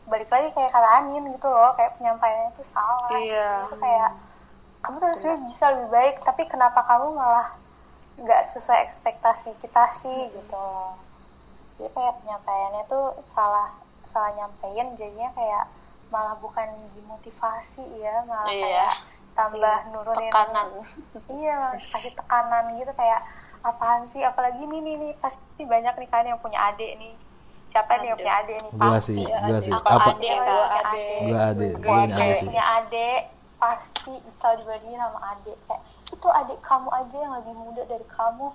[SPEAKER 6] balik lagi kayak kata Anin gitu loh, kayak penyampaiannya tuh salah.
[SPEAKER 4] Iya.
[SPEAKER 6] Itu kayak kamu tuh sebenarnya bisa lebih baik, tapi kenapa kamu malah nggak sesuai ekspektasi kita sih gitu loh. Jadi kayak penyampaiannya tuh salah salah nyampein jadinya kayak malah bukan dimotivasi ya malah
[SPEAKER 4] Iya.
[SPEAKER 6] kayak tambah nurunin.
[SPEAKER 4] Tekanan.
[SPEAKER 6] iya kasih tekanan gitu kayak apaan sih? Apalagi nih nih nih. Pasti banyak nih kan yang punya adik nih. Siapa nih yang punya adik nih?
[SPEAKER 1] Gua
[SPEAKER 6] pasti
[SPEAKER 1] sih gua sih. apa?
[SPEAKER 4] adik, gua adik.
[SPEAKER 1] gua
[SPEAKER 6] Punya
[SPEAKER 1] gua punya
[SPEAKER 6] adik,
[SPEAKER 1] sih
[SPEAKER 6] punya adik pasti selalu dibandingin sama adik. Kayak itu adik kamu aja yang lebih muda dari kamu.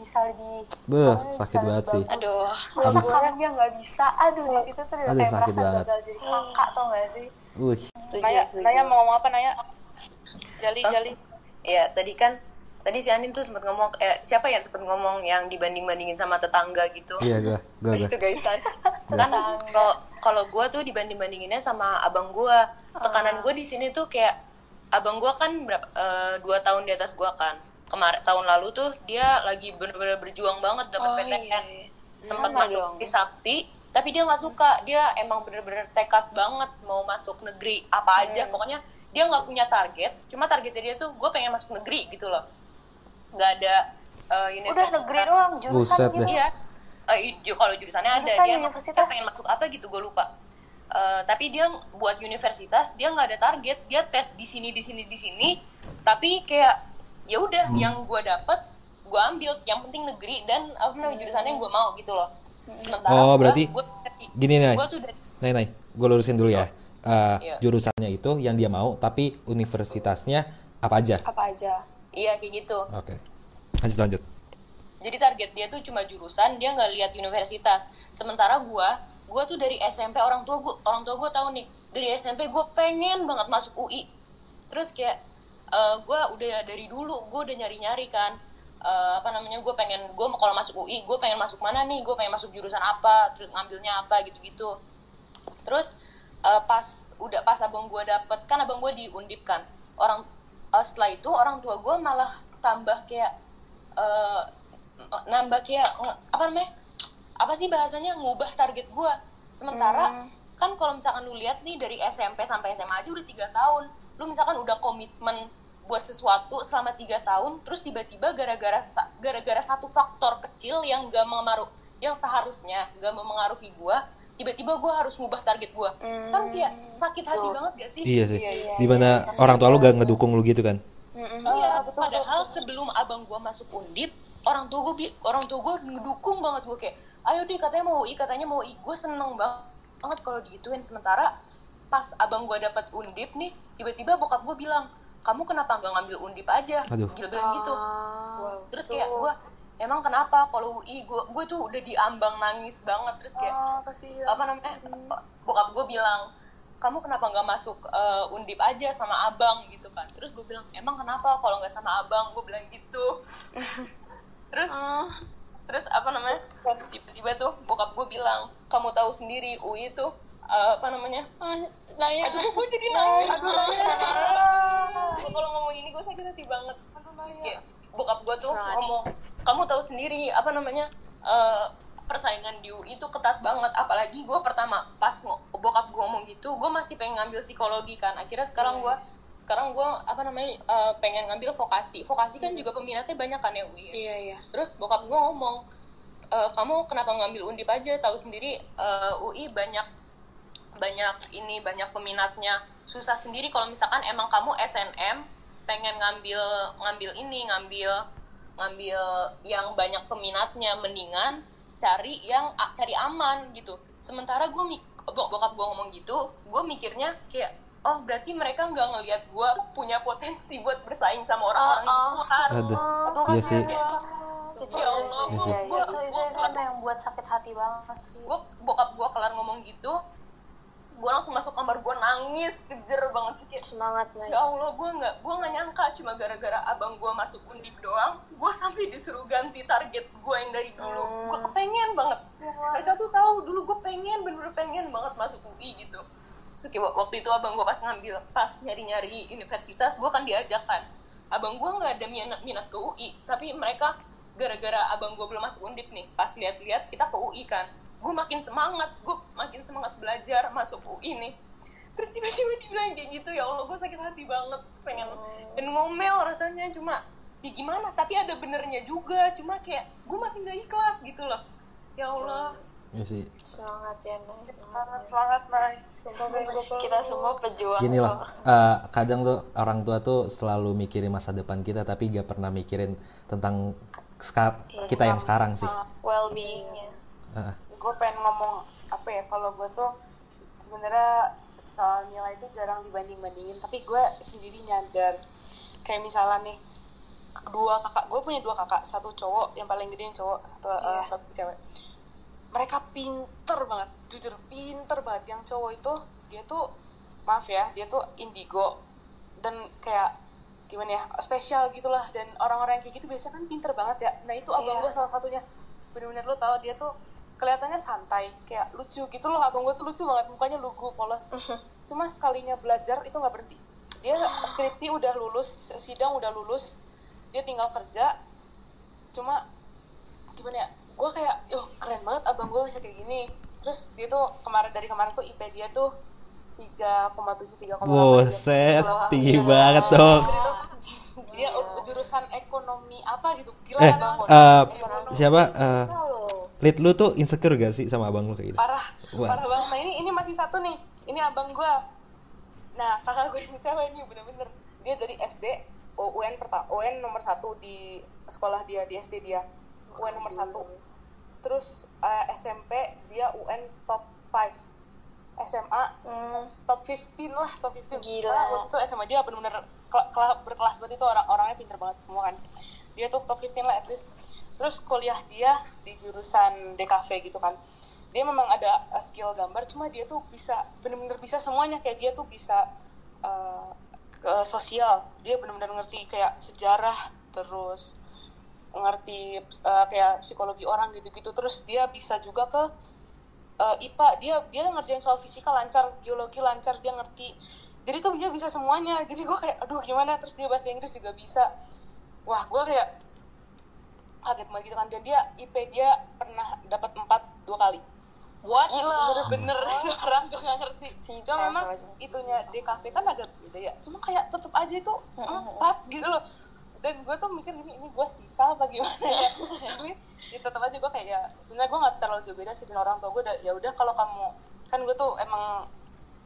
[SPEAKER 6] Bisa lebih
[SPEAKER 1] Beuh, sakit
[SPEAKER 6] lebih
[SPEAKER 1] banget sih.
[SPEAKER 4] aduh.
[SPEAKER 1] Habis-
[SPEAKER 6] kamu yang nggak bisa. Aduh di situ tuh udah
[SPEAKER 1] Aduh,
[SPEAKER 6] kayak
[SPEAKER 1] sakit
[SPEAKER 6] merasa
[SPEAKER 1] banget.
[SPEAKER 6] gagal jadi kakak tau gak sih?
[SPEAKER 1] Wih,
[SPEAKER 4] Naya Naya mau ngomong apa Naya Jali Jali
[SPEAKER 7] Iya, tadi kan tadi si Anin tuh sempat ngomong eh siapa yang sempat ngomong yang dibanding-bandingin sama tetangga gitu.
[SPEAKER 1] iya gua, gua, gua.
[SPEAKER 7] Itu kan. Kalau kalau gue tuh dibanding-bandinginnya sama abang gue. Tekanan gue di sini tuh kayak abang gue kan berapa eh, dua tahun di atas gue kan. Kemarin tahun lalu tuh dia lagi bener-bener berjuang banget dapat
[SPEAKER 4] Oh,
[SPEAKER 7] PTN.
[SPEAKER 4] iya.
[SPEAKER 7] Sempat
[SPEAKER 4] Sama
[SPEAKER 7] masuk
[SPEAKER 4] dong.
[SPEAKER 7] di Sakti, tapi dia nggak suka. Dia emang bener-bener tekad banget mau masuk negeri apa aja. Pokoknya dia nggak punya target. Cuma targetnya dia tuh gue pengen masuk negeri gitu loh. Nggak ada eh,
[SPEAKER 6] udah
[SPEAKER 7] universitas.
[SPEAKER 6] negeri doang jurusan
[SPEAKER 1] Buset
[SPEAKER 6] gitu.
[SPEAKER 7] Iya. Eh, ju- kalau jurusannya ada
[SPEAKER 6] Jurusan
[SPEAKER 7] dia
[SPEAKER 6] universitas.
[SPEAKER 7] dia pengen masuk apa gitu gue lupa. Eh, tapi dia buat universitas dia nggak ada target dia tes di sini di sini di sini tapi kayak ya udah yang gue dapet gue ambil yang penting negeri dan apa namanya jurusannya yang gue mau gitu loh sementara
[SPEAKER 1] Oh, berarti
[SPEAKER 7] gua
[SPEAKER 1] Gini nih,
[SPEAKER 7] gua tuh dari
[SPEAKER 1] Nay, Nay, gue lurusin dulu ya. Eh,
[SPEAKER 7] Iya.
[SPEAKER 1] jurusannya itu yang dia mau, tapi universitasnya apa aja?
[SPEAKER 5] apa aja.
[SPEAKER 7] Iya kayak gitu.
[SPEAKER 1] Oke, lanjut lanjut.
[SPEAKER 7] jadi target dia tuh cuma jurusan dia nggak lihat universitas. Sementara gua gua tuh dari SMP orang tua gua orang tua gua tahu nih. Dari SMP gua pengen banget masuk UI terus kayak eh, gua udah dari dulu gua udah nyari nyari kan. Eh, apa namanya gue pengen gue kalau masuk UI gue pengen masuk mana nih? Gue pengen masuk jurusan apa? Terus ngambilnya apa? Gitu gitu terus eh, pas udah pas abang gue dapet kan abang gue di undip kan. Orang eh, setelah itu orang tua gue malah tambah kayak eh, nambah kayak apa namanya apa sih bahasanya ngubah target gue sementara kan kalau misalkan lu lihat nih dari SMP sampai SMA aja udah tiga tahun. Lu misalkan udah komitmen buat sesuatu selama tiga tahun terus tiba-tiba gara-gara gara-gara satu faktor kecil yang gak mengaruh yang seharusnya gak memengaruhi gue tiba-tiba gue harus ngubah target gue kan kayak sakit hati banget gak sih
[SPEAKER 1] Iya sih. Di mana orang tua lu gak ngedukung lu gitu kan?
[SPEAKER 7] Iya, padahal sebelum abang gua masuk undip, orang tua gue orang tua gue ngedukung banget gue kayak, ayo deh katanya mau UI, katanya mau UI, gue seneng banget banget kalau digituin. Sementara pas abang gua dapat undip nih, tiba-tiba bokap gue bilang, kamu kenapa nggak ngambil undip aja?
[SPEAKER 1] Aduh.
[SPEAKER 7] Gila bilang gitu. Terus kayak gue, emang kenapa kalau UI gue gue tuh udah diambang nangis banget. Terus kayak apa namanya bokap gue bilang kamu kenapa nggak masuk eh, undip aja sama abang? Gitu kan. Terus gue bilang emang kenapa kalau nggak sama abang? Gue bilang gitu. Terus terus apa namanya tiba-tiba tuh bokap gue bilang kamu tahu sendiri UI tuh eh, apa namanya ah, aduh gue jadi nangis. Kalau ngomong ini gue sakit hati banget. Terus kayak bokap gue tuh ngomong kamu tahu sendiri apa namanya eh, persaingan di UI itu ketat banget. Apalagi gue pertama pas bokap gue ngomong gitu gue masih pengen ngambil psikologi kan. Akhirnya sekarang gue sekarang gue apa namanya eh, pengen ngambil vokasi. Vokasi kan juga peminatnya banyak kan ya UI ya?
[SPEAKER 4] iya iya.
[SPEAKER 7] Terus bokap gue ngomong "E, kamu kenapa ngambil undip aja? Tahu sendiri eh, UI banyak banyak ini banyak peminatnya. Susah sendiri kalau misalkan emang kamu SNM pengen ngambil ngambil ini ngambil ngambil yang banyak peminatnya mendingan cari yang cari aman gitu. Sementara gue bokap gue ngomong gitu gue mikirnya kayak oh berarti mereka nggak ngelihat gue punya potensi buat bersaing sama orang-orang luar
[SPEAKER 1] Aduh, iya sih.
[SPEAKER 7] Ya Allah,
[SPEAKER 1] Iya sih.
[SPEAKER 3] itu, itu, itu, itu emang yang buat sakit hati banget sih.
[SPEAKER 7] Gue bokap gue kelar ngomong gitu gue langsung masuk kamar gue nangis kejer banget sih kayak
[SPEAKER 3] semangat
[SPEAKER 7] ya allah gue nggak gue nggak nyangka cuma gara-gara abang gue masuk undip doang gue sampai disuruh ganti target gue yang dari dulu. Gue kepengen banget. Mereka tuh tahu dulu gue pengen bener-bener pengen banget masuk UI gitu. Terus kayak waktu itu abang gue pas ngambil pas nyari-nyari universitas gue kan diajak kan. Abang gue nggak ada minat minat ke UI tapi mereka gara-gara abang gue belum masuk undip nih pas lihat-lihat kita ke UI kan gue makin semangat gue makin semangat belajar masuk UI nih terus tiba-tiba dibilang kayak gitu ya Allah gue sakit hati banget pengen pengen ngomel rasanya cuma ya gimana? Tapi ada benernya juga cuma kayak gue masih nggak ikhlas gitu loh. Ya Allah.
[SPEAKER 1] Iya sih.
[SPEAKER 3] semangat ya Nay.
[SPEAKER 4] semangat. Semangat. Nay
[SPEAKER 3] kita semua pejuang
[SPEAKER 1] Gini loh, eh, kadang tuh orang tua tuh selalu mikirin masa depan kita tapi gak pernah mikirin tentang ska- kita yang sekarang sih.
[SPEAKER 3] well beingnya
[SPEAKER 1] Heeh.
[SPEAKER 4] Gue pengen ngomong apa ya kalau gue tuh sebenarnya soal nilai itu jarang dibanding bandingin tapi gue sendiri nyadar. Kayak misalnya nih dua kakak gue punya dua kakak satu cowok yang paling gede yang cowok atau eh, satu cewek. Mereka pinter banget jujur pinter banget. Yang cowok itu dia tuh maaf ya dia tuh indigo dan kayak gimana ya spesial gitulah. Dan orang-orang yang kayak gitu biasanya kan pinter banget ya. Nah itu abang
[SPEAKER 3] Iya.
[SPEAKER 4] gue salah satunya. Bener-bener lo tau dia tuh kelihatannya santai kayak lucu gitu loh abang gue tuh lucu banget mukanya lugu polos cuma sekalinya belajar itu nggak berhenti dia skripsi udah lulus sidang udah lulus dia tinggal kerja cuma gimana ya gue kayak yo keren banget abang gue bisa kayak gini terus dia tuh kemarin dari kemarin tuh IP dia tuh 3,7 3,8
[SPEAKER 1] Buset,
[SPEAKER 4] Gila.
[SPEAKER 1] tinggi
[SPEAKER 4] Gila.
[SPEAKER 1] banget dong.
[SPEAKER 4] Dia jurusan ekonomi apa gitu gila
[SPEAKER 1] Eh, eh, siapa? eh, Lid lu tuh insecure gak sih sama abang lu kayak gitu?
[SPEAKER 4] parah
[SPEAKER 1] Wah.
[SPEAKER 4] parah banget. Nah ini ini masih satu nih. Ini abang gue nah kakak gue yang cewek ini bener-bener. Dia dari SD UN pertama UN nomor satu di sekolah dia di SD dia. UN nomor satu. Terus eh, SMP dia UN top 5 SMA
[SPEAKER 3] Hmm,
[SPEAKER 4] top 15 lah top 15
[SPEAKER 3] Gila.
[SPEAKER 4] Karena waktu itu SMA dia bener-bener kela- kela- berkelas banget itu orang orangnya pinter banget semua kan. Dia tuh top 15 lah at least terus kuliah dia di jurusan DKV gitu kan. Dia memang ada uh, skill gambar cuma dia tuh bisa bener-bener bisa semuanya. Kayak dia tuh bisa uh, ke sosial. Dia bener-bener ngerti kayak sejarah terus ngerti uh, kayak psikologi orang gitu-gitu. Terus dia bisa juga ke uh, IPA dia dia ngerjain soal fisika lancar biologi lancar dia ngerti. Jadi tuh dia bisa semuanya. Jadi gue kayak aduh gimana? Terus dia bahasa Inggris juga bisa. Wah gue kayak kaget banget gitu kan. Dan dia IP dia pernah dapat empat dua kali.
[SPEAKER 7] What?
[SPEAKER 4] Bener-bener. Orang gue gak ngerti. Cuma
[SPEAKER 3] kayak
[SPEAKER 4] memang itunya DKV kan agak beda ya. Cuma kayak tetep aja itu empat gitu loh. Dan gue tuh mikir gini ini gue sisa apa gimana ya? Ini ya tetap aja gue kayak ya sebenarnya gue nggak terlalu jauh beda sih dengan orang tua gue udah ya udah kalau kamu kan gue tuh emang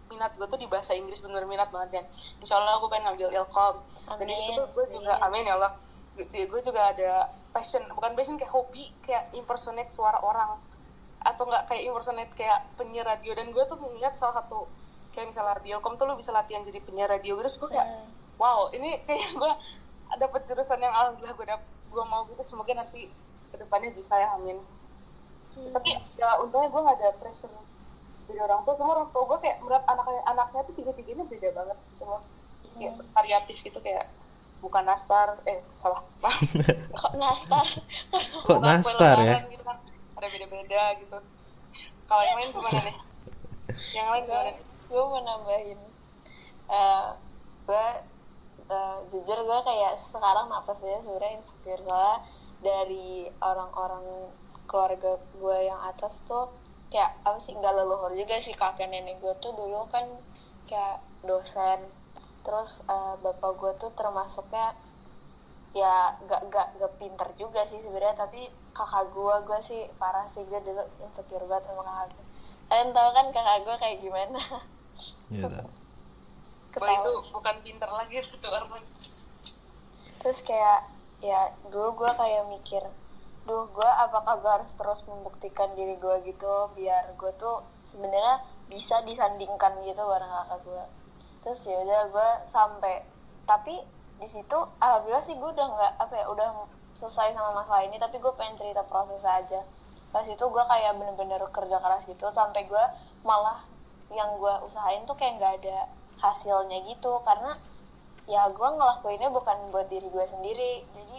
[SPEAKER 4] minat gue tuh di bahasa Inggris bener minat banget kan insya Allah gue pengen ngambil ilkom. Dan di situ tuh gue juga amin. ya Allah. Gue juga ada passion bukan passion kayak hobi kayak impersonate suara orang. Atau enggak kayak impersonate kayak penyiar radio. Dan gue tuh melihat salah satu kayak misalnya radio kom tuh lu bisa latihan jadi penyiar radio. Terus gue kayak wow ini kayak gue dapet jurusan yang alhamdulillah gue dapet gue mau gitu. Semoga nanti ke depannya bisa ya amin. Tapi ya untungnya gue gak ada pressure dari orang tua. Cuma orang tua gue kayak melihat anaknya anaknya tuh tiga tiganya beda banget gitu loh. Kayak variatif gitu kayak bukan nastar eh salah.
[SPEAKER 3] Kok nastar?
[SPEAKER 1] Kok nastar ya?
[SPEAKER 4] gitu kan. Ada beda-beda gitu. Kalau yang lain gimana nih? Yang lain gimana?
[SPEAKER 3] Gue mau nambahin. Eh, gue eh, jujur gue kayak sekarang napasnya sebenarnya insecure soalnya dari orang-orang keluarga gue yang atas tuh kayak apa sih? Nggak leluhur juga sih kakek nenek gue tuh dulu kan kayak dosen terus eh, bapak gue tuh termasuknya ya gak gak gak pinter juga sih sebenarnya tapi kakak gue gue sih parah sih gue dulu insecure banget sama kakak gue kalian tahu kan kakak gue kayak gimana?
[SPEAKER 1] Iya.
[SPEAKER 4] Bahwa itu bukan pinter lagi itu orang.
[SPEAKER 3] Terus kayak ya dulu gue kayak mikir duh gue apakah gue harus terus membuktikan diri gue gitu biar gue tuh sebenarnya bisa disandingkan gitu bareng kakak gue terus ya udah gue sampai tapi di situ alhamdulillah sih gue udah nggak apa ya udah selesai sama masalah ini tapi gue pengen cerita proses aja. Pas itu gue kayak bener-bener kerja keras gitu sampai gue malah yang gue usahain tuh kayak nggak ada hasilnya gitu. Karena ya gue ngelakuinnya bukan buat diri gue sendiri. Jadi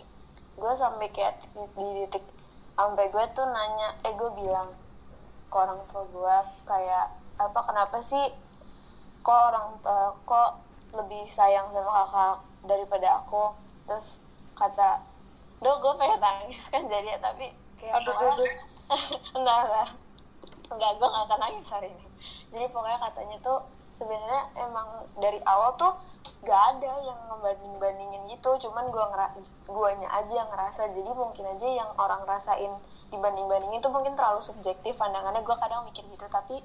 [SPEAKER 3] gue sampai kayak di, titik sampai gue tuh nanya eh gue bilang ke orang tua gue kayak apa kenapa sih kok orang tua kok lebih sayang sama kakak daripada aku. Terus kata Duh gue pengen nangis kan jadi tapi kayak
[SPEAKER 4] Aduh,
[SPEAKER 3] pokoknya-
[SPEAKER 4] aduh.
[SPEAKER 3] enggak enggak. Enggak gue gak akan nangis hari ini. Jadi pokoknya katanya tuh sebenarnya emang dari awal tuh gak ada yang ngebanding bandingin gitu. Cuman gue ngera guanya aja yang ngerasa. Jadi mungkin aja yang orang rasain dibanding bandingin tuh mungkin terlalu subjektif pandangannya. Gue kadang mikir gitu tapi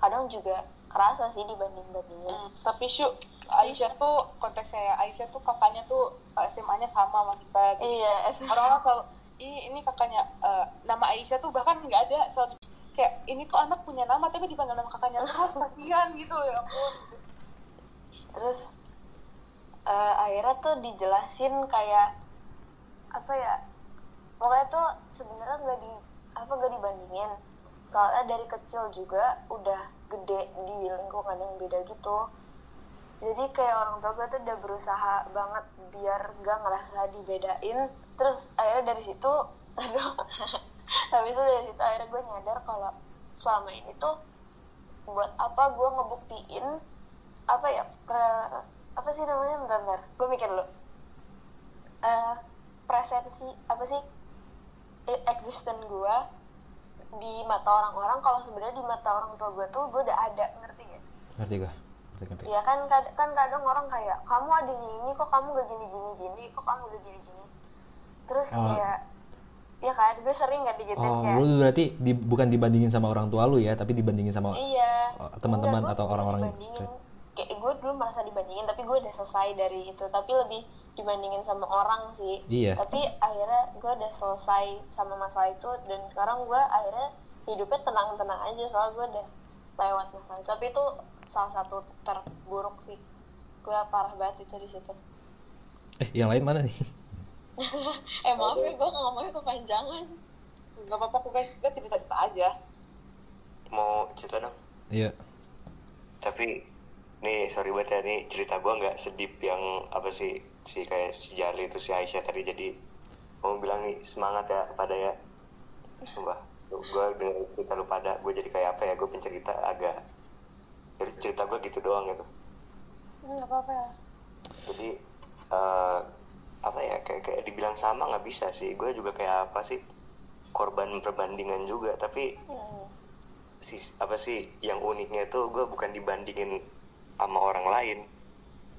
[SPEAKER 3] kadang juga kerasa sih dibanding bandingin
[SPEAKER 4] Hmm, tapi Syu, Aisyah tuh konteksnya ya Aisyah tuh kakaknya tuh SMA-nya sama sama kita Jadi
[SPEAKER 3] iya SMA.
[SPEAKER 4] orang-orang selalu Ih, ini kakaknya eh, nama Aisyah tuh bahkan nggak ada selalu kayak ini tuh anak punya nama tapi dipanggil nama kakaknya terus kasihan gitu loh ya ampun.
[SPEAKER 3] Terus eh, akhirnya tuh dijelasin kayak apa ya pokoknya tuh sebenarnya nggak di apa gak dibandingin. Soalnya dari kecil juga udah gede di lingkungan yang beda gitu. Jadi kayak orang tua gue tuh udah berusaha banget biar gak ngerasa dibedain. Terus akhirnya dari situ aduh habis itu dari situ akhirnya gue nyadar kalau selama ini tuh buat apa gue ngebuktiin apa ya pre- apa sih namanya bentar bentar gue mikir dulu. Eh presensi apa sih existen gue di mata orang-orang kalau sebenarnya di mata orang tua gue tuh gue udah ada ngerti gak?
[SPEAKER 1] Ngerti gue.
[SPEAKER 3] Iya kan kad- kan kadang orang kayak kamu adanya ini kok kamu gak gini gini gini kok kamu gak gini gini terus
[SPEAKER 1] Oh.
[SPEAKER 3] kayak ya kan gue sering gak digituin
[SPEAKER 1] Oh,
[SPEAKER 3] kayak
[SPEAKER 1] lu berarti di, bukan dibandingin sama orang tua lu ya, tapi dibandingin sama
[SPEAKER 3] iya
[SPEAKER 1] teman-teman atau orang-orang
[SPEAKER 3] kayak gue dulu merasa dibandingin tapi gue udah selesai dari itu. Tapi lebih dibandingin sama orang sih.
[SPEAKER 1] Iya.
[SPEAKER 3] tapi akhirnya gue udah selesai sama masalah itu dan sekarang gue akhirnya hidupnya tenang-tenang aja soalnya gue udah lewat masalah. Itu tapi itu salah satu terburuk sih. Gue parah banget itu di situ.
[SPEAKER 1] Eh, yang lain mana nih?
[SPEAKER 3] eh maaf ya gue ngomongnya kepanjangan.
[SPEAKER 4] Nggak apa-apa kok guys kita cerita-cerita aja.
[SPEAKER 2] Mau cerita dong?
[SPEAKER 1] Iya.
[SPEAKER 2] tapi nih sorry banget ya nih cerita gue nggak sedip yang apa sih si kayak si Jali itu si Aisyah tadi. Jadi mau bilang nih semangat ya kepada ya. Sumpah gue dengan cerita lu pada gue jadi kayak apa ya gue pencerita agak jadi cerita gue gitu doang gitu.
[SPEAKER 3] Nggak apa-apa. Ya
[SPEAKER 2] jadi eh, apa ya kayak kayak dibilang sama nggak bisa sih. Gue juga kayak apa sih korban perbandingan juga. Tapi
[SPEAKER 3] Hmm.
[SPEAKER 2] si apa sih yang uniknya tuh gue bukan dibandingin sama orang lain.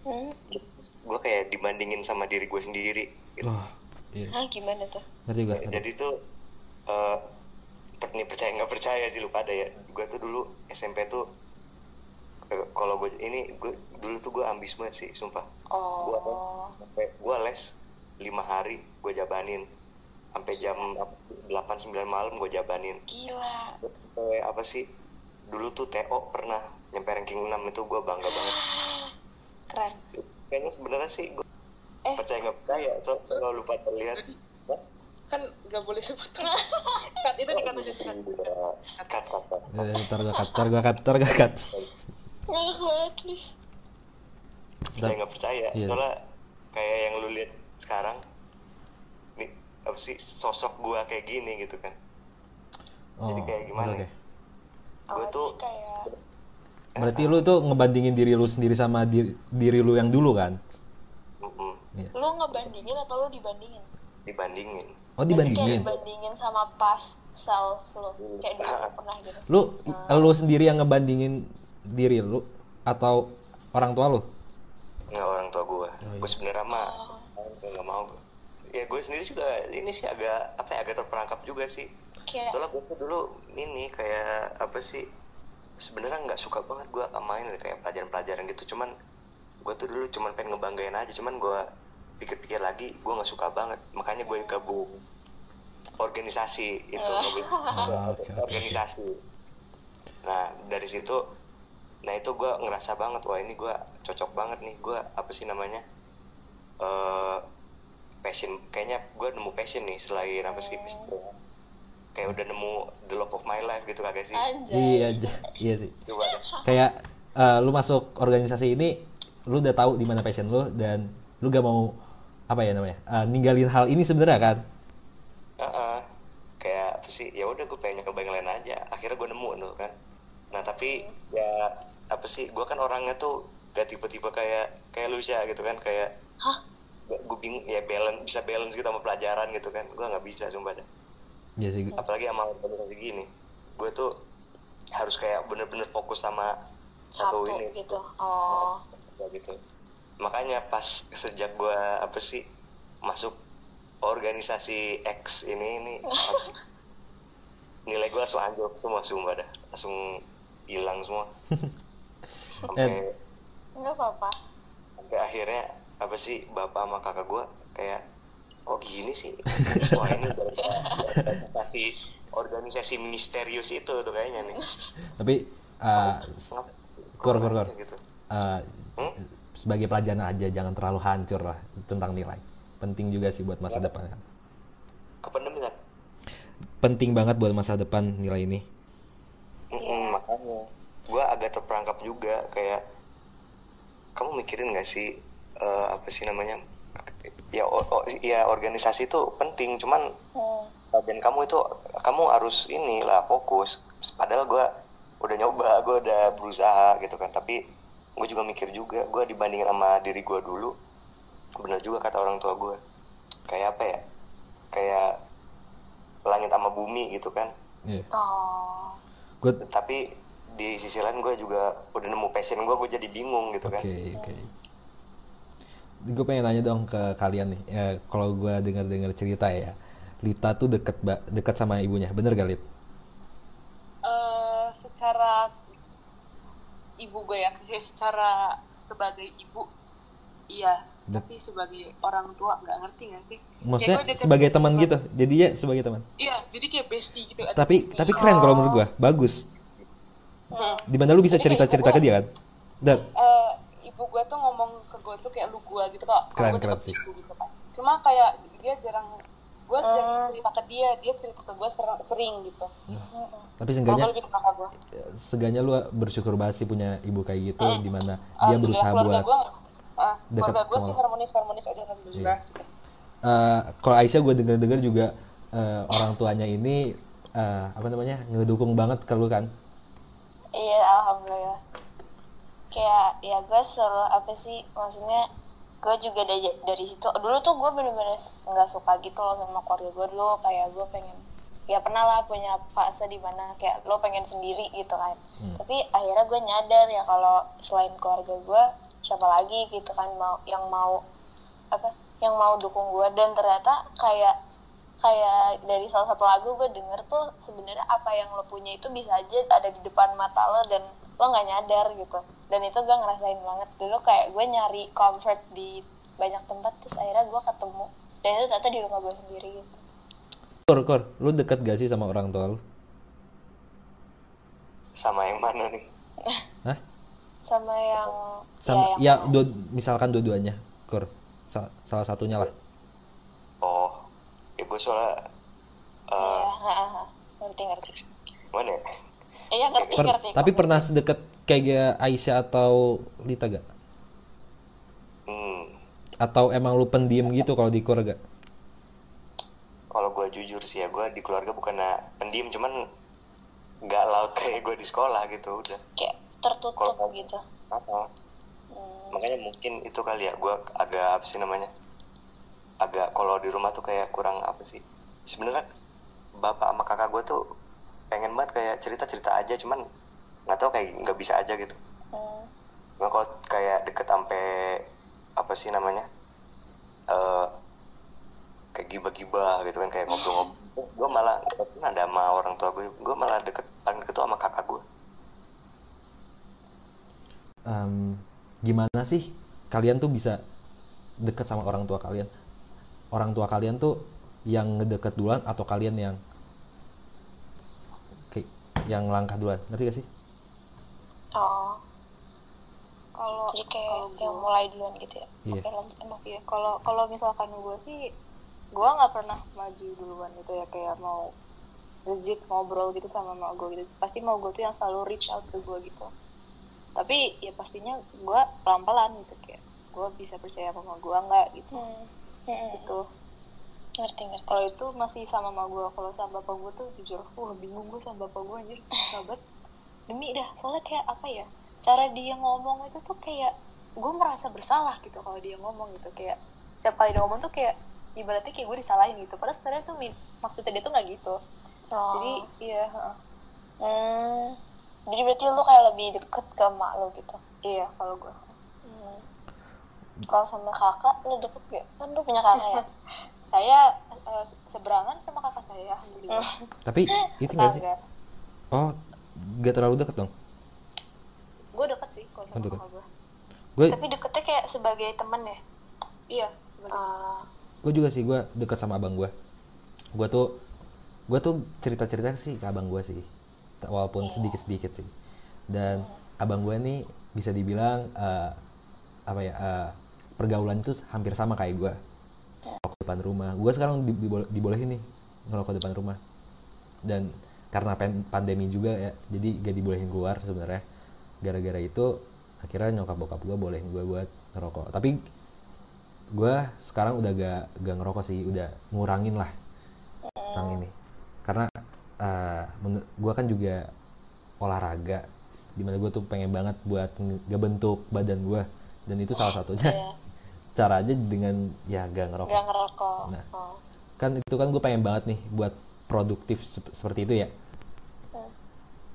[SPEAKER 3] Hmm.
[SPEAKER 2] gue kayak dibandingin sama diri gue sendiri. Gitu.
[SPEAKER 1] Wah, iya.
[SPEAKER 3] ah gimana tuh?
[SPEAKER 1] Ngerti gue.
[SPEAKER 2] jadi tuh eh per- nih percaya nggak percaya sih lu pada ya. Gue tuh dulu SMP tuh eh, kalau gue ini gue dulu tuh gue ambis banget sih sumpah. Gue
[SPEAKER 3] oh.
[SPEAKER 2] sampai gue les lima hari gue jabanin. Sampai jam 8 9 malam gue jabanin.
[SPEAKER 3] Gila.
[SPEAKER 2] Sampai apa sih dulu tuh TO pernah nyampe ranking 6 itu gue bangga banget
[SPEAKER 3] keren
[SPEAKER 2] kayaknya sebenarnya sih gue
[SPEAKER 4] Eh.
[SPEAKER 2] percaya nggak percaya so soal lupa terlihat
[SPEAKER 4] kan nggak boleh sebut cut itu dikata aja cut
[SPEAKER 2] Iya, cut cut.
[SPEAKER 1] Eh, ntar gue cut, ntar gue cut, ntar gue cut.
[SPEAKER 3] nggak
[SPEAKER 2] percaya nggak percaya
[SPEAKER 1] Iya.
[SPEAKER 2] soalnya kayak yang lu lihat sekarang nih apa sih sosok gue kayak gini gitu kan
[SPEAKER 1] Oh,
[SPEAKER 2] Jadi kayak gimana
[SPEAKER 1] oke,
[SPEAKER 2] ya? gue tuh
[SPEAKER 3] kayak
[SPEAKER 1] Berarti lu tuh ngebandingin diri lu sendiri sama diri, diri lu yang dulu kan?
[SPEAKER 2] Mm-mm.
[SPEAKER 3] Lu ngebandingin atau lu dibandingin?
[SPEAKER 2] dibandingin
[SPEAKER 1] Oh
[SPEAKER 3] Berarti Kayak
[SPEAKER 1] dibandingin.
[SPEAKER 3] dibandingin sama past self lu. Kayak dulu lu pernah gitu.
[SPEAKER 1] Lu lu sendiri yang ngebandingin diri lu atau orang tua lu?
[SPEAKER 2] nggak orang tua gue gue sebenarnya mah nggak mau ya gue sendiri juga ini sih agak apa ya agak terperangkap juga sih
[SPEAKER 3] Kayak
[SPEAKER 2] soalnya gue dulu ini kayak apa sih sebenarnya nggak suka banget gue main kayak pelajaran-pelajaran gitu. Cuman gue tuh dulu cuman pengen ngebanggain aja cuman gue pikir-pikir lagi gue nggak suka banget. Makanya gue gabung organisasi itu
[SPEAKER 1] oke.
[SPEAKER 2] organisasi. Nah dari situ nah itu gue ngerasa banget wah ini gue cocok banget nih. Gue apa sih namanya eh passion kayaknya gue nemu passion nih selain apa sih kayak udah nemu the love of my life gitu kagak sih
[SPEAKER 7] Anjay.
[SPEAKER 1] Iya, iya sih.
[SPEAKER 2] coba deh.
[SPEAKER 1] Kayak eh, lu masuk organisasi ini, lu udah tahu di mana passion lu dan lu gak mau apa ya namanya? eh, ninggalin hal ini sebenarnya kan?
[SPEAKER 2] Heeh. kayak apa sih ya udah gue pengen nyoba yang lain aja akhirnya gue nemu tuh kan nah tapi ya apa sih gue kan orangnya tuh gak tipe-tipe kayak kayak lu sih gitu kan kayak
[SPEAKER 7] Hah?
[SPEAKER 2] gue bingung ya balance bisa balance gitu sama pelajaran gitu kan gue nggak bisa sumpah dah.
[SPEAKER 1] Iya sih.
[SPEAKER 2] apalagi sama organisasi gini gue tuh harus kayak bener-bener fokus sama
[SPEAKER 3] satu
[SPEAKER 2] satu, ini
[SPEAKER 3] gitu. Oh.
[SPEAKER 2] Gitu makanya pas sejak gue apa sih masuk organisasi X ini ini nilai gue langsung anjlok semua sumpah dah langsung hilang semua sampai
[SPEAKER 3] Enggak apa-apa.
[SPEAKER 2] sampai akhirnya apa sih bapak sama kakak gue kayak oh gini sih wah ini organisasi organisasi misterius itu tuh kayaknya nih
[SPEAKER 1] Tapi
[SPEAKER 2] Ngap-
[SPEAKER 1] Kur, kur, kur.
[SPEAKER 2] gitu
[SPEAKER 1] eh,
[SPEAKER 2] Hmm?
[SPEAKER 1] sebagai pelajaran aja jangan terlalu hancur lah tentang nilai. Penting juga sih buat masa depan kan.
[SPEAKER 2] kependem kan
[SPEAKER 1] Penting banget buat masa depan nilai ini.
[SPEAKER 2] Mm-mm, makanya gue agak terperangkap juga kayak kamu mikirin gak sih eh, apa sih namanya ya o- o- ya organisasi itu penting cuman
[SPEAKER 3] Hmm.
[SPEAKER 2] bagian kamu itu kamu harus inilah fokus padahal gue udah nyoba gue udah berusaha gitu kan tapi gue juga mikir juga gue dibandingin sama diri gue dulu bener juga kata orang tua gue kayak apa ya kayak langit sama bumi gitu kan
[SPEAKER 1] Iya.
[SPEAKER 3] Oh.
[SPEAKER 1] Gue
[SPEAKER 2] tapi di sisi lain gue juga udah nemu passion gue gue jadi bingung gitu
[SPEAKER 1] Oke,
[SPEAKER 2] kan
[SPEAKER 1] oke. Gue pengen nanya dong ke kalian nih. Ya, kalau gue dengar-dengar cerita ya, Lita tuh deket deket sama ibunya. Bener gak Lit?
[SPEAKER 4] eh secara ibu gue ya secara sebagai ibu iya
[SPEAKER 1] Bet-
[SPEAKER 4] tapi sebagai orang tua nggak ngerti nggak sih
[SPEAKER 1] Maksudnya sebagai teman gitu. Jadi ya sebagai teman.
[SPEAKER 4] iya jadi kayak bestie gitu
[SPEAKER 1] Tapi
[SPEAKER 4] bestie.
[SPEAKER 1] tapi keren kalau menurut gue. Bagus.
[SPEAKER 4] Hmm.
[SPEAKER 1] Di mana lu bisa
[SPEAKER 4] Jadi kayak
[SPEAKER 1] cerita-cerita
[SPEAKER 4] ibu
[SPEAKER 1] ke dia kan? Dan
[SPEAKER 4] Eh, ibu gue tuh ngomong gue tuh kayak lu gue gitu kok
[SPEAKER 1] Keren,
[SPEAKER 4] gue
[SPEAKER 1] keren
[SPEAKER 4] tetap
[SPEAKER 1] sih.
[SPEAKER 4] ibu gitu kan cuma kayak dia jarang gue jarang cerita ke dia dia cerita ke gue sering, sering gitu.
[SPEAKER 1] Tapi
[SPEAKER 4] kalau
[SPEAKER 1] seenggaknya seenggaknya lu bersyukur banget sih punya ibu kayak gitu di mana dia
[SPEAKER 4] Alhamdulillah,
[SPEAKER 1] berusaha buat
[SPEAKER 4] gue ah,
[SPEAKER 1] dekat
[SPEAKER 4] gue
[SPEAKER 1] sama
[SPEAKER 4] sih harmonis harmonis aja alhamdulillah. Gitu.
[SPEAKER 1] Eh, kalau Aisyah gue dengar-dengar juga eh, orang tuanya ini eh, apa namanya ngedukung banget ke lu kan?
[SPEAKER 3] Iya, alhamdulillah. Kayak ya gue selalu apa sih maksudnya gue juga dari, dari situ dulu tuh gue bener-bener nggak suka gitu loh sama keluarga gue dulu kayak gue pengen ya pernah lah punya fase di mana kayak lo pengen sendiri gitu kan. Tapi akhirnya gue nyadar ya kalau selain keluarga gue siapa lagi gitu kan mau yang mau apa yang mau dukung gue. Dan ternyata kayak kayak dari salah satu lagu gue denger tuh sebenarnya apa yang lo punya itu bisa aja ada di depan mata lo dan lo nggak nyadar gitu dan itu gue ngerasain banget dulu kayak gue nyari comfort di banyak tempat terus akhirnya gue ketemu dan itu ternyata di rumah gue sendiri gitu
[SPEAKER 1] Kor, Kor, lu deket gak sih sama orang tua lu?
[SPEAKER 2] sama yang mana nih
[SPEAKER 1] Hah?
[SPEAKER 3] sama yang
[SPEAKER 1] Sama,
[SPEAKER 3] ya,
[SPEAKER 1] ya,
[SPEAKER 3] yang
[SPEAKER 1] dua, misalkan dua-duanya, Kor. Sa- salah satunya lah.
[SPEAKER 2] oh ya gue soalnya
[SPEAKER 3] ya,
[SPEAKER 2] eh
[SPEAKER 3] ha, ha, ha. ngerti ngerti
[SPEAKER 2] mana ya
[SPEAKER 3] iya ngerti
[SPEAKER 1] Per-
[SPEAKER 3] ngerti
[SPEAKER 1] tapi pernah sedekat kayak Aisyah atau Lita gak?
[SPEAKER 2] hmm
[SPEAKER 1] Atau emang lu pendiam gitu kalau di keluarga?
[SPEAKER 2] kalau gue jujur sih ya gue di keluarga bukan pendiam cuman nggak laut kayak gue di sekolah gitu udah
[SPEAKER 3] kayak tertutup
[SPEAKER 2] Kalau-
[SPEAKER 3] gitu
[SPEAKER 2] Apa?
[SPEAKER 3] Hmm.
[SPEAKER 2] makanya mungkin itu kali ya gue agak apa sih namanya agak kalau di rumah tuh kayak kurang apa sih sebenarnya bapak sama kakak gue tuh pengen banget kayak cerita cerita aja cuman nggak tahu kayak nggak bisa aja gitu.
[SPEAKER 3] Hmm.
[SPEAKER 2] Kalau kayak deket sampai apa sih namanya eh kayak gibah-gibah gitu kan kayak ngobrol-ngobrol. Gue malah nggak pernah ada sama orang tua gue gue malah deket paling deket tuh sama kakak gue
[SPEAKER 1] Em, gimana sih kalian tuh bisa deket sama orang tua kalian? Orang tua kalian tuh yang ngedeket duluan atau kalian yang kayak yang langkah duluan? Ngerti gak sih
[SPEAKER 8] oh kalau
[SPEAKER 3] jadi kayak
[SPEAKER 8] kalau
[SPEAKER 3] yang
[SPEAKER 8] gua-
[SPEAKER 3] mulai duluan gitu ya
[SPEAKER 1] Iya.
[SPEAKER 3] oke lanjut emang
[SPEAKER 8] Iya, kalau kalau misalkan gue sih, gue nggak pernah maju duluan gitu ya kayak mau legit ngobrol gitu sama mak gue gitu. Pasti mau gue tuh yang selalu reach out ke gue gitu. Tapi ya pastinya gue pelan-pelan gitu kayak gue bisa percaya sama gue nggak gitu.
[SPEAKER 3] Hmm. Hmm.
[SPEAKER 8] Gitu.
[SPEAKER 3] ngerti ngerti
[SPEAKER 8] Kalau itu masih sama mama gue, kalau sama bapak gue tuh jujur, wah bingung gue sama bapak gue anjir, sahabat. Demi dah, soalnya kayak apa ya, cara dia ngomong itu tuh kayak, gue merasa bersalah gitu kalau dia ngomong gitu, kayak setiap kali dia ngomong tuh kayak, ibaratnya kayak gue disalahin gitu, padahal sebenarnya tuh min- maksudnya dia tuh nggak gitu.
[SPEAKER 3] Oh.
[SPEAKER 8] Jadi, iya, heeh.
[SPEAKER 3] hmm. jadi berarti lu kayak lebih deket ke emak lu gitu
[SPEAKER 8] iya kalau gue.
[SPEAKER 3] Hmm. kalau sama kakak lu deket gak kan lu punya kakak ya
[SPEAKER 8] Saya eh, seberangan sama kakak saya, alhamdulillah.
[SPEAKER 1] tapi itu gak sih oh gak terlalu deket dong?
[SPEAKER 8] Gue deket sih kalau sama
[SPEAKER 1] Oh, deket.
[SPEAKER 8] kakak gue.
[SPEAKER 1] gue
[SPEAKER 3] tapi deketnya kayak sebagai temen ya?
[SPEAKER 8] Iya, sebagai
[SPEAKER 3] Ah.
[SPEAKER 1] gue juga sih gue deket sama abang gue gue tuh gue tuh cerita cerita sih ke abang gue sih. Walaupun sedikit sedikit sih. Dan abang gue nih bisa dibilang eh, apa ya eh, pergaulan itu hampir sama kayak gue ngerokok depan rumah. Gue sekarang di- dibole- dibolehin nih ngerokok depan rumah. Dan karena pandemi juga ya jadi gak dibolehin keluar sebenarnya gara-gara itu akhirnya nyokap bokap gue bolehin gue buat ngerokok tapi gue sekarang udah gak gak ngerokok sih udah ngurangin lah tentang ini karena gue kan juga olahraga di mana gue tuh pengen banget buat nge- ngebentuk badan gue dan itu salah satunya
[SPEAKER 3] Iya.
[SPEAKER 1] cara aja dengan ya gak ngerokok
[SPEAKER 3] gak ngerokok
[SPEAKER 1] Nah.
[SPEAKER 3] oh.
[SPEAKER 1] kan itu kan gue pengen banget nih buat produktif sep- seperti itu ya?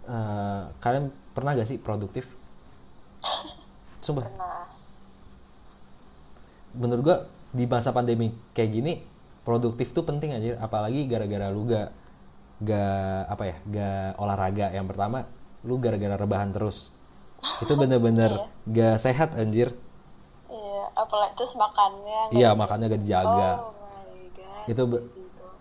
[SPEAKER 1] Eh, kalian pernah gak sih produktif? Sumpah.
[SPEAKER 8] Nah,
[SPEAKER 1] menurut gua di masa pandemi kayak gini produktif tuh penting aja apalagi gara-gara lu gak gak apa ya gak olahraga yang pertama lu gara-gara rebahan terus. Itu bener-bener gak sehat anjir.
[SPEAKER 3] Iya apalagi terus makannya
[SPEAKER 1] iya makannya gak dijaga.
[SPEAKER 8] Oh my god.
[SPEAKER 1] itu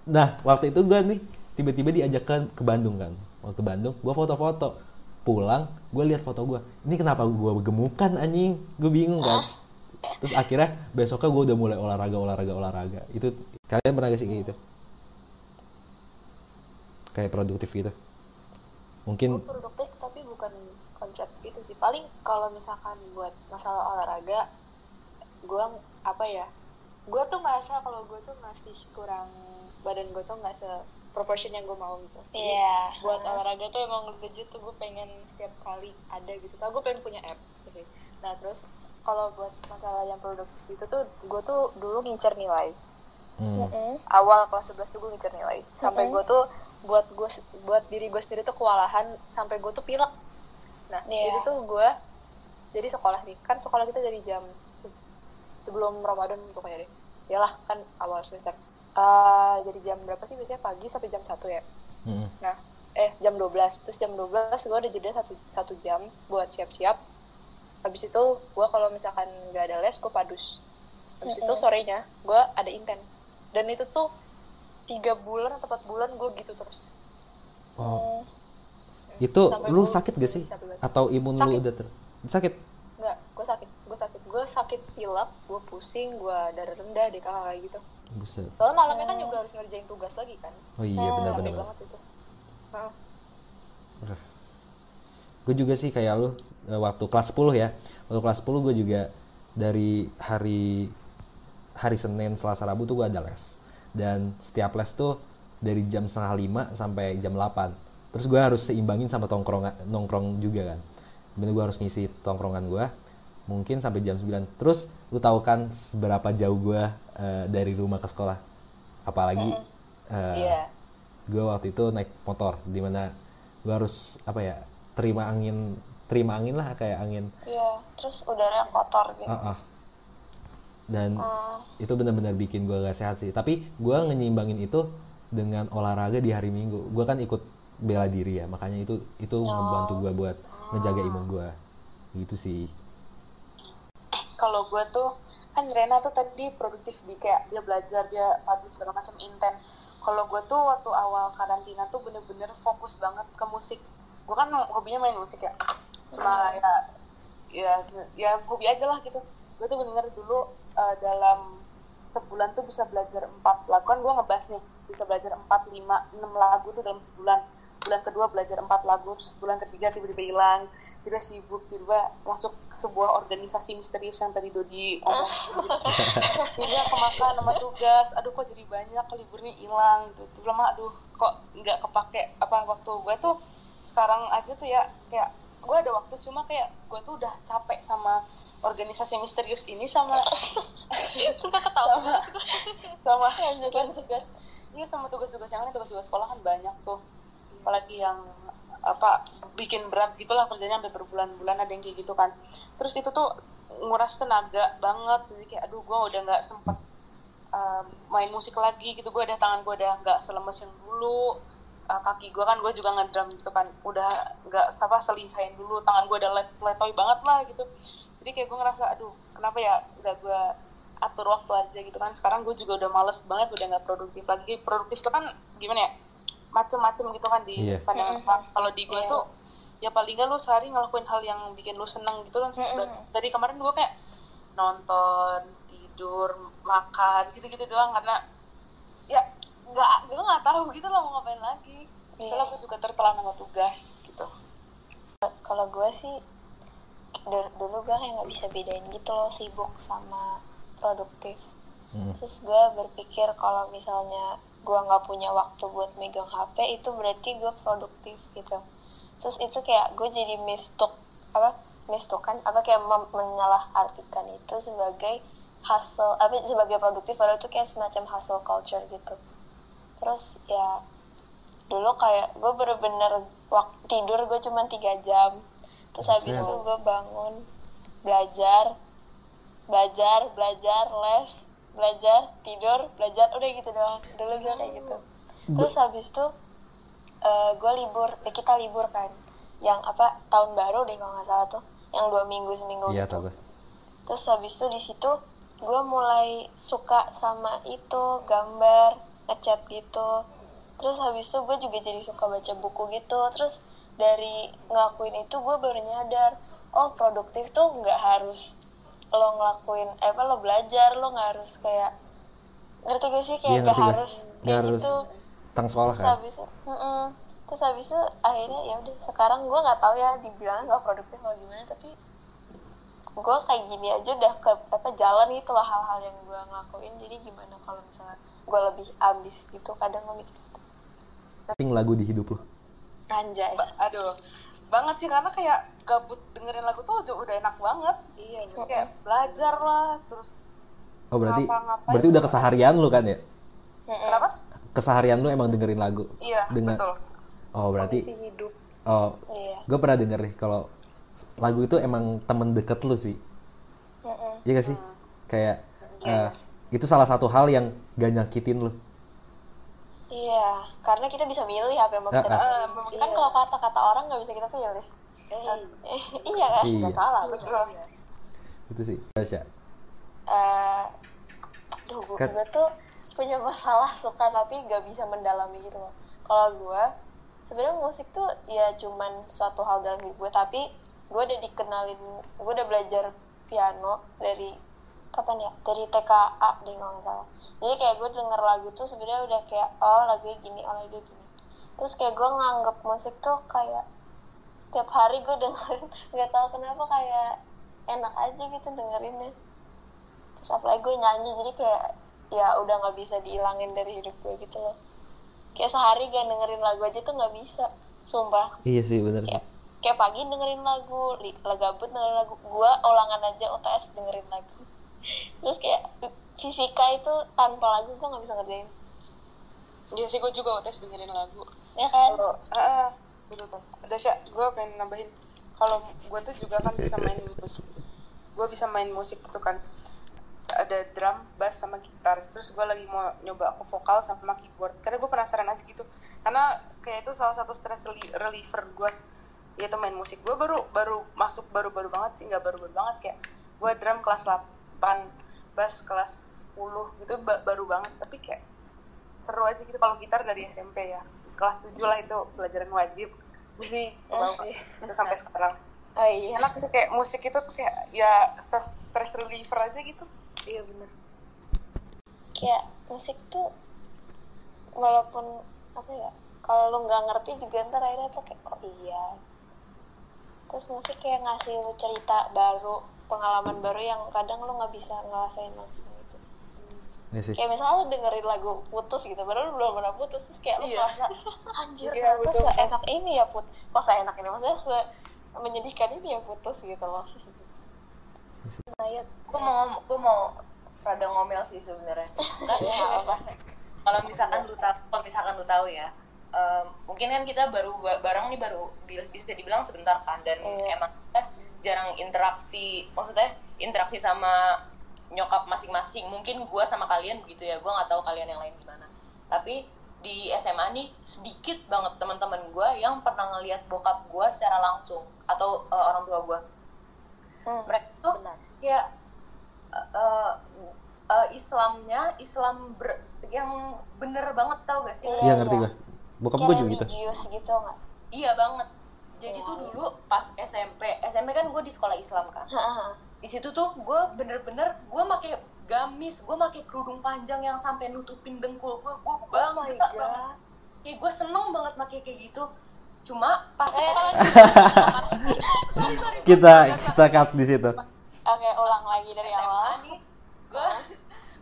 [SPEAKER 1] nah waktu itu gua nih tiba-tiba diajak ke, Bandung kan. Mau ke Bandung gua foto-foto. Pulang gue lihat foto gua. Ini kenapa gua gemukan anjing? Gue bingung kan. Terus akhirnya besoknya gue udah mulai olahraga olahraga olahraga. Itu kalian pernah gak sih kayak gitu? Kayak produktif gitu? Mungkin
[SPEAKER 8] Gue produktif tapi bukan konsep itu sih. Paling kalau misalkan buat masalah olahraga gue apa ya gue tuh merasa kalau gue tuh masih kurang badan gue tuh nggak se proportion yang gue mau gitu
[SPEAKER 3] Iya.
[SPEAKER 8] buat olahraga tuh emang legit tuh gue pengen setiap kali ada gitu soalnya gue pengen punya app gitu. nah terus kalau buat masalah yang produktif itu tuh gue tuh dulu ngincer nilai
[SPEAKER 1] hmm,
[SPEAKER 3] Mm-mm.
[SPEAKER 8] awal kelas 11 tuh gue ngincer nilai sampai gue tuh buat gue buat diri gue sendiri tuh kewalahan sampai gue tuh pilek nah
[SPEAKER 3] Iya.
[SPEAKER 8] jadi tuh gue jadi sekolah nih kan sekolah kita dari jam sebelum Ramadan pokoknya deh. Yalah kan awal semester. Eh, jadi jam berapa sih? Biasanya pagi sampai jam 1 ya?
[SPEAKER 1] Hmm,
[SPEAKER 8] nah eh jam 12 terus jam 12 gue ada jeda satu satu jam buat siap-siap. Habis itu gue kalau misalkan nggak ada les gue padus. Habis itu sorenya gue ada inten dan itu tuh tiga bulan atau empat bulan gue gitu terus.
[SPEAKER 1] Oh. Itu
[SPEAKER 8] Sampai
[SPEAKER 1] lu sakit gak sih? atau imun lu
[SPEAKER 8] Sakit.
[SPEAKER 1] udah ter sakit?
[SPEAKER 8] Nggak gue sakit gue sakit pilek gue pusing gue darah rendah deh kakak kayak gitu.
[SPEAKER 1] Buset.
[SPEAKER 8] Soalnya malamnya kan juga harus ngerjain tugas lagi kan.
[SPEAKER 1] Oh iya benar
[SPEAKER 8] capek
[SPEAKER 1] benar benar.
[SPEAKER 8] banget itu. Heeh.
[SPEAKER 1] gue juga sih kayak lu eh, waktu kelas 10 ya. Waktu kelas 10 gue juga dari hari hari Senin Selasa Rabu tuh gue ada les. Dan setiap les tuh dari jam setengah lima sampai jam 8 terus gue harus seimbangin sama tongkrong nongkrong juga kan. Di mana gue harus ngisi tongkrongan gue mungkin sampai jam 9 terus lu tahu kan seberapa jauh gue eh, dari rumah ke sekolah? Apalagi eh,
[SPEAKER 5] Iya.
[SPEAKER 1] gue waktu itu naik motor di mana gue harus apa ya terima angin terima angin lah kayak angin.
[SPEAKER 3] Iya, terus udara yang kotor gitu.
[SPEAKER 1] Ah, ah. dan itu benar-benar bikin gue gak sehat sih. Tapi gue ngeyimbangin itu dengan olahraga di hari minggu. Gue kan ikut bela diri ya makanya itu itu membantu gue buat ngejaga imun gue gitu sih
[SPEAKER 4] kalau gue tuh kan Rena tuh tadi produktif di kayak dia belajar dia padu segala macam inten kalau gue tuh waktu awal karantina tuh bener-bener fokus banget ke musik. Gue kan hobinya main musik ya. Cuma ya ya ya hobi aja lah gitu. Gue tuh bener-bener dulu eh, dalam sebulan tuh bisa belajar empat lagu. Kan gue ngebahas nih bisa belajar empat lima enam lagu tuh dalam sebulan. Bulan kedua belajar empat lagu bulan ketiga tiba-tiba hilang. tiba sibuk tiba masuk sebuah organisasi misterius yang tadi Dodi ngomong tiba kemakan sama tugas aduh kok jadi banyak liburnya hilang gitu. Tiba lama aduh kok nggak kepake apa waktu gue tuh sekarang aja tuh ya kayak gue ada waktu cuma kayak gue tuh udah capek sama organisasi misterius ini sama sama sama tugas-tugas. Iya sama tugas-tugas yang lain tugas-tugas sekolah kan banyak tuh. Apalagi yang apa bikin berat gitulah kerjanya sampai berbulan-bulan ada yang kayak gitu kan. Terus itu tuh nguras tenaga banget jadi kayak aduh gue udah nggak sempet um, main musik lagi gitu gue ada tangan gue udah nggak selemes yang dulu Uh, kaki gue kan gue juga ngedrum gitu kan udah nggak apa selincahin dulu tangan gue udah let, letoy banget lah gitu. Jadi kayak gue ngerasa aduh kenapa ya udah gue atur waktu aja gitu kan sekarang gue juga udah males banget udah nggak produktif lagi. Produktif tuh kan gimana ya macem-macem gitu kan di
[SPEAKER 1] Iya.
[SPEAKER 4] pandangan orang. kalau di gue tuh ya paling nggak lu sehari ngelakuin hal yang bikin lu seneng gitu kan Da- dari kemarin gue kayak nonton tidur makan gitu-gitu doang karena ya nggak gue nggak tahu gitu loh mau ngapain lagi
[SPEAKER 3] Iya.
[SPEAKER 4] kalau gue juga tertelan sama tugas gitu
[SPEAKER 3] Kalau gue sih dulu, dulu gue kayak nggak bisa bedain gitu loh sibuk sama produktif.
[SPEAKER 1] Hmm.
[SPEAKER 3] Terus gue berpikir kalau misalnya gue nggak punya waktu buat megang HP itu berarti gue produktif gitu. Terus itu kayak gue jadi mistuk apa mistukan apa kayak menyalahartikan itu sebagai hustle apa sebagai produktif padahal itu kayak semacam hustle culture gitu. Terus ya dulu kayak gue bener-bener waktu tidur gue cuma tiga jam terus habis itu gue bangun belajar belajar belajar les belajar tidur belajar udah gitu doang. Dulu gue kayak gitu. Terus habis itu gue libur eh, kita libur kan. Yang apa tahun baru deh kalau nggak salah tuh. Yang dua minggu seminggu
[SPEAKER 1] iya
[SPEAKER 3] gitu. terus habis itu di situ gue mulai suka sama itu gambar ngecat gitu. Terus habis itu gue juga jadi suka baca buku gitu. Terus dari ngelakuin itu gue baru nyadar oh produktif tuh nggak harus lo ngelakuin eh, apa lo belajar lo nggak harus kayak ngerti gak sih? Kayak
[SPEAKER 1] Iya, ngerti gue.
[SPEAKER 3] harus
[SPEAKER 1] Nggak
[SPEAKER 3] kayak
[SPEAKER 1] harus
[SPEAKER 3] gitu.
[SPEAKER 1] tentang sekolah
[SPEAKER 3] terus
[SPEAKER 1] kan?
[SPEAKER 3] habis itu mm-mm. terus habis itu akhirnya ya udah sekarang gue nggak tahu ya dibilang nggak produktif atau gimana tapi gue kayak gini aja udah ke apa jalan gitu lah hal-hal yang gue ngelakuin. Jadi gimana kalau misalnya gue lebih ambis gitu kadang gue mikir
[SPEAKER 1] penting lagu di hidup lu
[SPEAKER 3] anjay.
[SPEAKER 4] Ba- aduh. Banget sih karena kayak gabut dengerin lagu tuh udah, udah enak banget.
[SPEAKER 5] Iya
[SPEAKER 4] kayak belajar lah terus
[SPEAKER 1] oh berarti berarti udah keseharian lu kan ya?
[SPEAKER 4] Kenapa?
[SPEAKER 1] Keseharian lu emang dengerin lagu?
[SPEAKER 4] Iya
[SPEAKER 1] dengan
[SPEAKER 4] betul.
[SPEAKER 1] Oh berarti
[SPEAKER 5] si hidup.
[SPEAKER 1] Oh
[SPEAKER 3] iya.
[SPEAKER 1] gue pernah denger nih kalau lagu itu emang temen deket lu sih. Iya gak sih? Kayak eh, itu salah satu hal yang gak nyakitin lu.
[SPEAKER 3] Iya karena kita bisa milih apa yang mau kita
[SPEAKER 1] Ah, ah.
[SPEAKER 3] dengerin. kan kalau kata-kata orang nggak bisa kita pilih iya kan
[SPEAKER 1] iya.
[SPEAKER 4] salah betul.
[SPEAKER 1] Itu sih. Tasya
[SPEAKER 3] eh duh gue
[SPEAKER 1] Kat-
[SPEAKER 3] tuh punya masalah suka tapi gak bisa mendalami gitu loh. Kalau gue sebenarnya musik tuh ya cuman suatu hal dalam hidup gue tapi gue udah dikenalin gue udah belajar piano dari kapan ya? Dari TKA deh kalau nggak salah. Jadi kayak gue denger lagu tuh sebenarnya udah kayak oh lagunya gini oh lagunya gini. Terus kayak gue nganggep musik tuh kayak tiap hari gue dengerin. Nggak tahu kenapa kayak enak aja gitu dengerinnya. Terus apalagi gue nyanyi jadi kayak ya udah nggak bisa dihilangin dari hidup gue gitu loh. Kayak sehari gak dengerin lagu aja tuh nggak bisa sumpah.
[SPEAKER 1] Iya sih bener sih.
[SPEAKER 3] Kayak kayak pagi dengerin lagu legabut dengerin lagu gue ulangan aja UTS dengerin lagu. Terus kayak fisika itu tanpa lagu gue nggak bisa ngerjain.
[SPEAKER 4] Iya sih gue juga tes dengerin lagu.
[SPEAKER 3] ya kan?
[SPEAKER 4] Ah, ah, gitu tuh. Ada sih, gue pengen nambahin. Kalau gue tuh juga kan bisa main musik. Gue bisa main musik gitu kan. Ada drum, bass sama gitar. Terus gue lagi mau nyoba ke vokal sama keyboard. Karena gue penasaran aja gitu. Karena kayak itu salah satu stress reli- reliever gue. Yaitu main musik. Gue baru baru masuk baru-baru banget sih, nggak baru-baru banget kayak gue drum kelas 8, bass kelas 10 gitu ba- baru banget. Tapi kayak seru aja gitu kalau gitar dari SMP ya kelas 7 lah itu pelajaran wajib. Jadi mau itu sampai sekarang.
[SPEAKER 3] Oh iya.
[SPEAKER 4] Enak sih kayak musik itu tuh kayak ya stress reliever aja gitu.
[SPEAKER 5] Iya bener.
[SPEAKER 3] Kayak musik tuh walaupun apa ya kalau lu nggak ngerti juga ntar akhirnya tuh kayak oh iya. Terus musik kayak ngasih lu cerita baru pengalaman baru yang kadang lu nggak bisa ngerasain langsung
[SPEAKER 1] Iya sih.
[SPEAKER 3] kayak misalnya lu dengerin lagu putus gitu padahal lu belum pernah putus terus kayak lu
[SPEAKER 4] Iya.
[SPEAKER 3] merasa anjir
[SPEAKER 4] Iya,
[SPEAKER 3] ternyata
[SPEAKER 4] betul.
[SPEAKER 3] seenak ini ya put kok seenak ini maksudnya se menyedihkan ini ya putus gitu loh nah ya
[SPEAKER 7] gue mau gue mau rada ngomel sih sebenarnya kalau misalkan lu tahu kalau misalkan lu tahu ya em, mungkin kan kita baru ba- bareng nih baru bi- bisa dibilang sebentar kan dan
[SPEAKER 3] Iya.
[SPEAKER 7] emang kita jarang interaksi maksudnya interaksi sama nyokap masing-masing mungkin gua sama kalian begitu ya gua nggak tahu kalian yang lain gimana tapi di SMA nih sedikit banget teman-teman gua yang pernah ngelihat bokap gua secara langsung atau eh, orang tua gua
[SPEAKER 3] Hmm,
[SPEAKER 7] mereka tuh
[SPEAKER 3] benar.
[SPEAKER 7] kayak uh, uh, Islamnya Islam ber- yang bener banget tau gak sih?
[SPEAKER 3] Iya,
[SPEAKER 1] ngerti gue. Bokap gue juga gitu.
[SPEAKER 3] religius gitu nggak
[SPEAKER 7] Iya banget. Jadi tuh dulu pas SMP, SMP kan gue di sekolah Islam kan.
[SPEAKER 3] Heeh.
[SPEAKER 7] Di situ tuh gue bener-bener gue make gamis, gue make kerudung panjang yang sampai nutupin dengkul gue, gue bangga
[SPEAKER 3] God.
[SPEAKER 7] banget. Kayak gue seneng banget make kayak gitu. Cuma pas
[SPEAKER 3] Eh,
[SPEAKER 1] Kita kita cut di situ.
[SPEAKER 3] Oke, ulang lagi dari awal.
[SPEAKER 7] SMA nih gue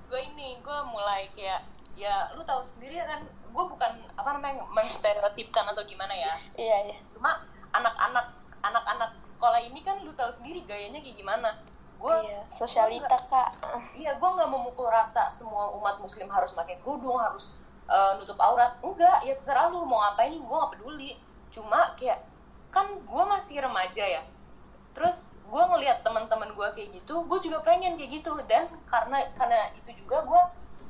[SPEAKER 7] gue ini gue mulai kayak ya lu tahu sendiri kan gue bukan apa namanya menstereotipkan atau gimana ya
[SPEAKER 3] Iya, iya.
[SPEAKER 7] cuma anak-anak anak-anak sekolah ini kan lu tahu sendiri gayanya kayak gimana gue
[SPEAKER 3] Iya, sosialita, Kak.
[SPEAKER 7] iya gue nggak memukul rata semua umat muslim harus pakai kerudung harus eh, nutup aurat. Enggak ya terserah lu mau ngapain gue nggak peduli. Cuma kayak kan gue masih remaja ya. Terus gue ngelihat teman-teman gue kayak gitu gue juga pengen kayak gitu. Dan karena karena itu juga gue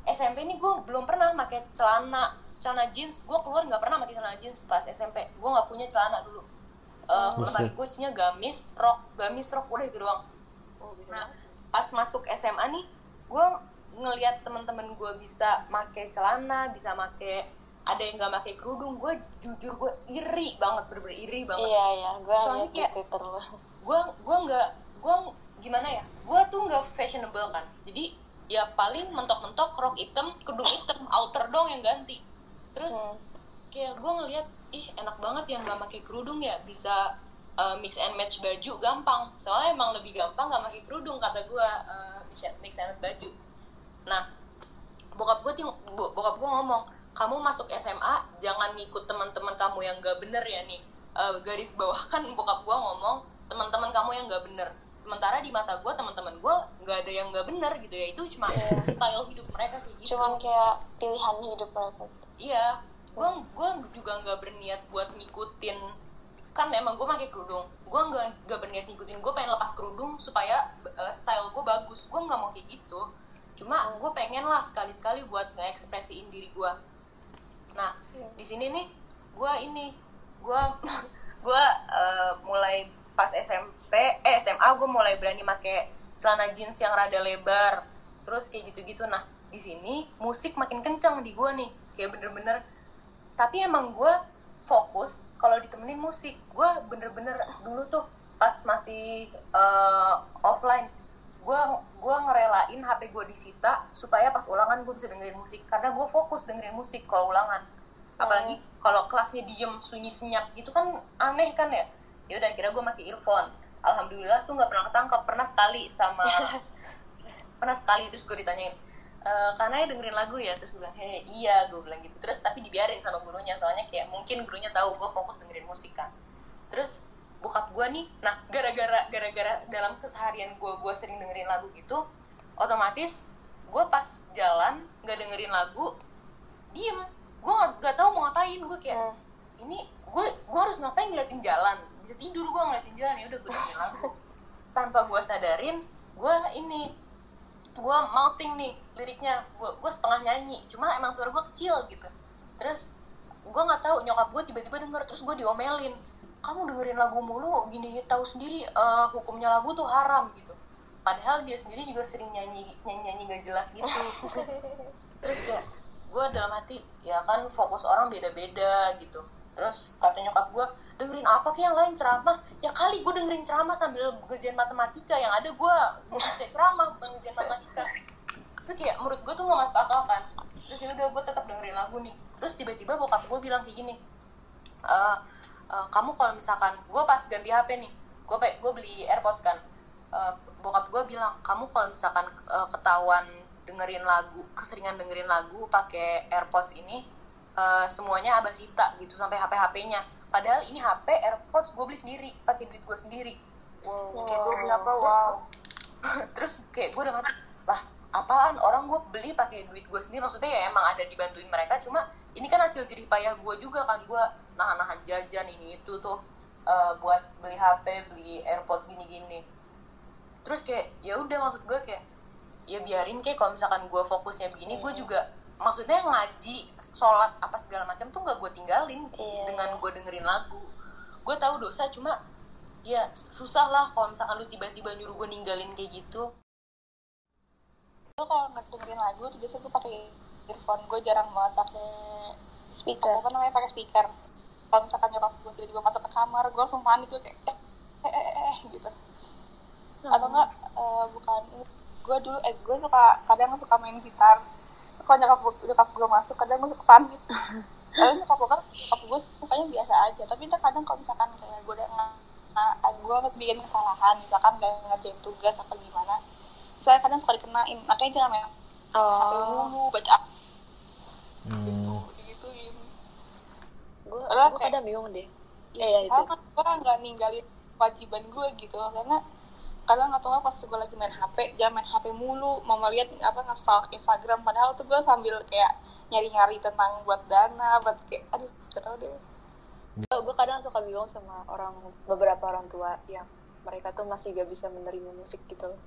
[SPEAKER 7] SMP ini gue belum pernah pakai celana celana jeans. Gue keluar nggak pernah pakai celana jeans pas SMP gue nggak punya celana dulu. Eh, lemari gue isinya gamis rok gamis rok udah itu doang Nah, pas masuk SMA nih, gue ngelihat teman-teman gue bisa make celana, bisa make ada yang nggak make kerudung, gue jujur gue iri banget, bener-bener iri banget.
[SPEAKER 3] Iya, iya. Gue
[SPEAKER 7] Soalnya
[SPEAKER 3] ngeliat
[SPEAKER 7] kayak-. Gue gue nggak gue gimana ya? Gue tuh nggak fashionable kan. Jadi ya paling mentok-mentok rok hitam, kerudung hitam, outer dong yang ganti. Terus
[SPEAKER 3] Hmm.
[SPEAKER 7] kayak gue ngelihat ih enak banget ya nggak pakai kerudung ya bisa uh, mix and match baju gampang. Soalnya emang lebih gampang nggak pakai kerudung kata gue uh, bisa mix and match baju. Nah bokap gue bokap gue ngomong kamu masuk SMA jangan ngikut teman-teman kamu yang nggak bener ya nih Uh, garis bawah kan bokap gue ngomong teman-teman kamu yang nggak bener. Sementara di mata gue teman-teman gue nggak ada yang nggak bener gitu ya. Itu cuma style hidup mereka kayak gitu.
[SPEAKER 3] Cuman kayak pilihan hidup mereka.
[SPEAKER 7] iya. Gue gue juga nggak berniat buat ngikutin kan emang gue pakai kerudung. Gue nggak nggak berniat ngikutin. Gue pengen lepas kerudung supaya uh, style gue bagus. Gue nggak mau kayak gitu. Cuma gue pengen lah sekali sekali buat ngekspresiin diri gue nah di sini nih gue ini gue gue uh, mulai pas SMP eh SMA gue mulai berani make celana jeans yang rada lebar. Terus kayak gitu-gitu. Nah di sini musik makin kencang di gue nih. Kayak bener-bener. Tapi emang gue fokus kalau ditemenin musik. Gue bener-bener dulu tuh pas masih uh, offline gue gue ngerelain HP gue disita supaya pas ulangan gue bisa dengerin musik. Karena gue fokus dengerin musik kalau ulangan. Apalagi kalau kelasnya diem sunyi senyap gitu kan aneh kan ya? Ya udah kira gue pakai earphone. Alhamdulillah tuh nggak pernah ketangkap pernah sekali sama pernah sekali terus gue ditanyain e, karena ya dengerin lagu ya terus gue bilang heh iya gue bilang gitu. Terus tapi dibiarin sama gurunya soalnya kayak mungkin gurunya tahu gue fokus dengerin musik kan. Terus bokap gue nih nah gara-gara gara-gara dalam keseharian gue gue sering dengerin lagu gitu otomatis gue pas jalan nggak dengerin lagu diem. Gue nggak nggak tahu mau ngapain. Gue kayak ini gue gue harus ngapain ngeliatin jalan? Bisa tidur gue ngeliatin jalan ya udah gue dengerin lagu. Tanpa gue sadarin gue ini gue mouthing nih liriknya. Gue gue setengah nyanyi cuma emang suara gue kecil gitu. Terus gue nggak tahu nyokap gue tiba-tiba denger terus gue diomelin. Kamu dengerin lagu mulu gini tahu sendiri eh, hukumnya lagu tuh haram gitu. Padahal dia sendiri juga sering nyanyi nyanyi nyanyi gak jelas gitu. Terus kayak gue dalam hati ya kan fokus orang beda-beda gitu. Terus kata nyokap gue dengerin apa kayak yang lain ceramah. Ya kali gue dengerin ceramah sambil ngerjain matematika yang ada gue ngerjain ceramah bukan ngerjain matematika. Itu kayak menurut gue tuh gak masuk akal kan. Terus ya udah gue tetap dengerin lagu nih. Terus tiba-tiba bokap gue bilang kayak gini "Eh, eh, kamu kalau misalkan gue pas ganti HP nih gue gue beli AirPods kan. Eh, bokap gue bilang kamu kalau misalkan eh, ketahuan dengerin lagu keseringan dengerin lagu pakai AirPods ini eh, semuanya abah sita gitu sampai HP HP-nya padahal ini HP AirPods gue beli sendiri pakai duit gue sendiri
[SPEAKER 8] Wow. Kayak gue berapa? Wow.
[SPEAKER 7] terus kayak gue udah mati lah apaan orang gue beli pakai duit gue sendiri maksudnya ya emang ada dibantuin mereka cuma ini kan hasil jerih payah gue juga kan gue nahan-nahan jajan ini itu tuh eh, buat beli HP beli AirPods gini-gini terus kayak ya udah maksud gue kayak ya biarin kayak kalau misalkan gue fokusnya begini gue juga maksudnya ngaji sholat apa segala macam tuh nggak gue tinggalin.
[SPEAKER 3] Iya.
[SPEAKER 7] dengan gue dengerin lagu. Gue tahu dosa cuma ya susah lah kalau misalkan lu tiba-tiba nyuruh gue ninggalin kayak gitu.
[SPEAKER 9] Gue kalau nggak dengerin lagu tuh biasanya gue pakai earphone. Gue jarang banget pakai
[SPEAKER 3] speaker.
[SPEAKER 9] Apa namanya? Pakai speaker. Kalau misalkan nyokap gue tiba-tiba masuk ke kamar gue langsung panik gue kayak eh eh eh, eh, eh gitu. Atau enggak eh, bukan gue dulu eh gue suka kadang suka main gitar kalau nyokap gue nyokap gue masuk kadang gue suka panik kalau nyokap gue kan nyokap gue sukanya biasa aja tapi ntar kadang kalau misalkan kayak gue udah nggak gue bikin kesalahan misalkan gak ngerjain tugas apa gimana saya kadang suka dikenain makanya jangan main
[SPEAKER 3] oh
[SPEAKER 9] dulu baca
[SPEAKER 1] Hmm.
[SPEAKER 9] gituin
[SPEAKER 8] Gue
[SPEAKER 9] Padahal
[SPEAKER 8] gue
[SPEAKER 9] kayak-
[SPEAKER 8] kadang bingung deh.
[SPEAKER 9] ya,
[SPEAKER 8] Iya, itu.
[SPEAKER 9] sama gue nggak ninggalin kewajiban gue gitu karena kadang atau nggak pas gue lagi main HP jangan main HP mulu mau melihat apa nge-stalk Instagram padahal tuh gue sambil kayak nyari-nyari tentang buat dana buat kayak aduh gak tau deh
[SPEAKER 8] gue kadang suka bingung sama orang beberapa orang tua yang mereka tuh masih gak bisa menerima musik gitu loh.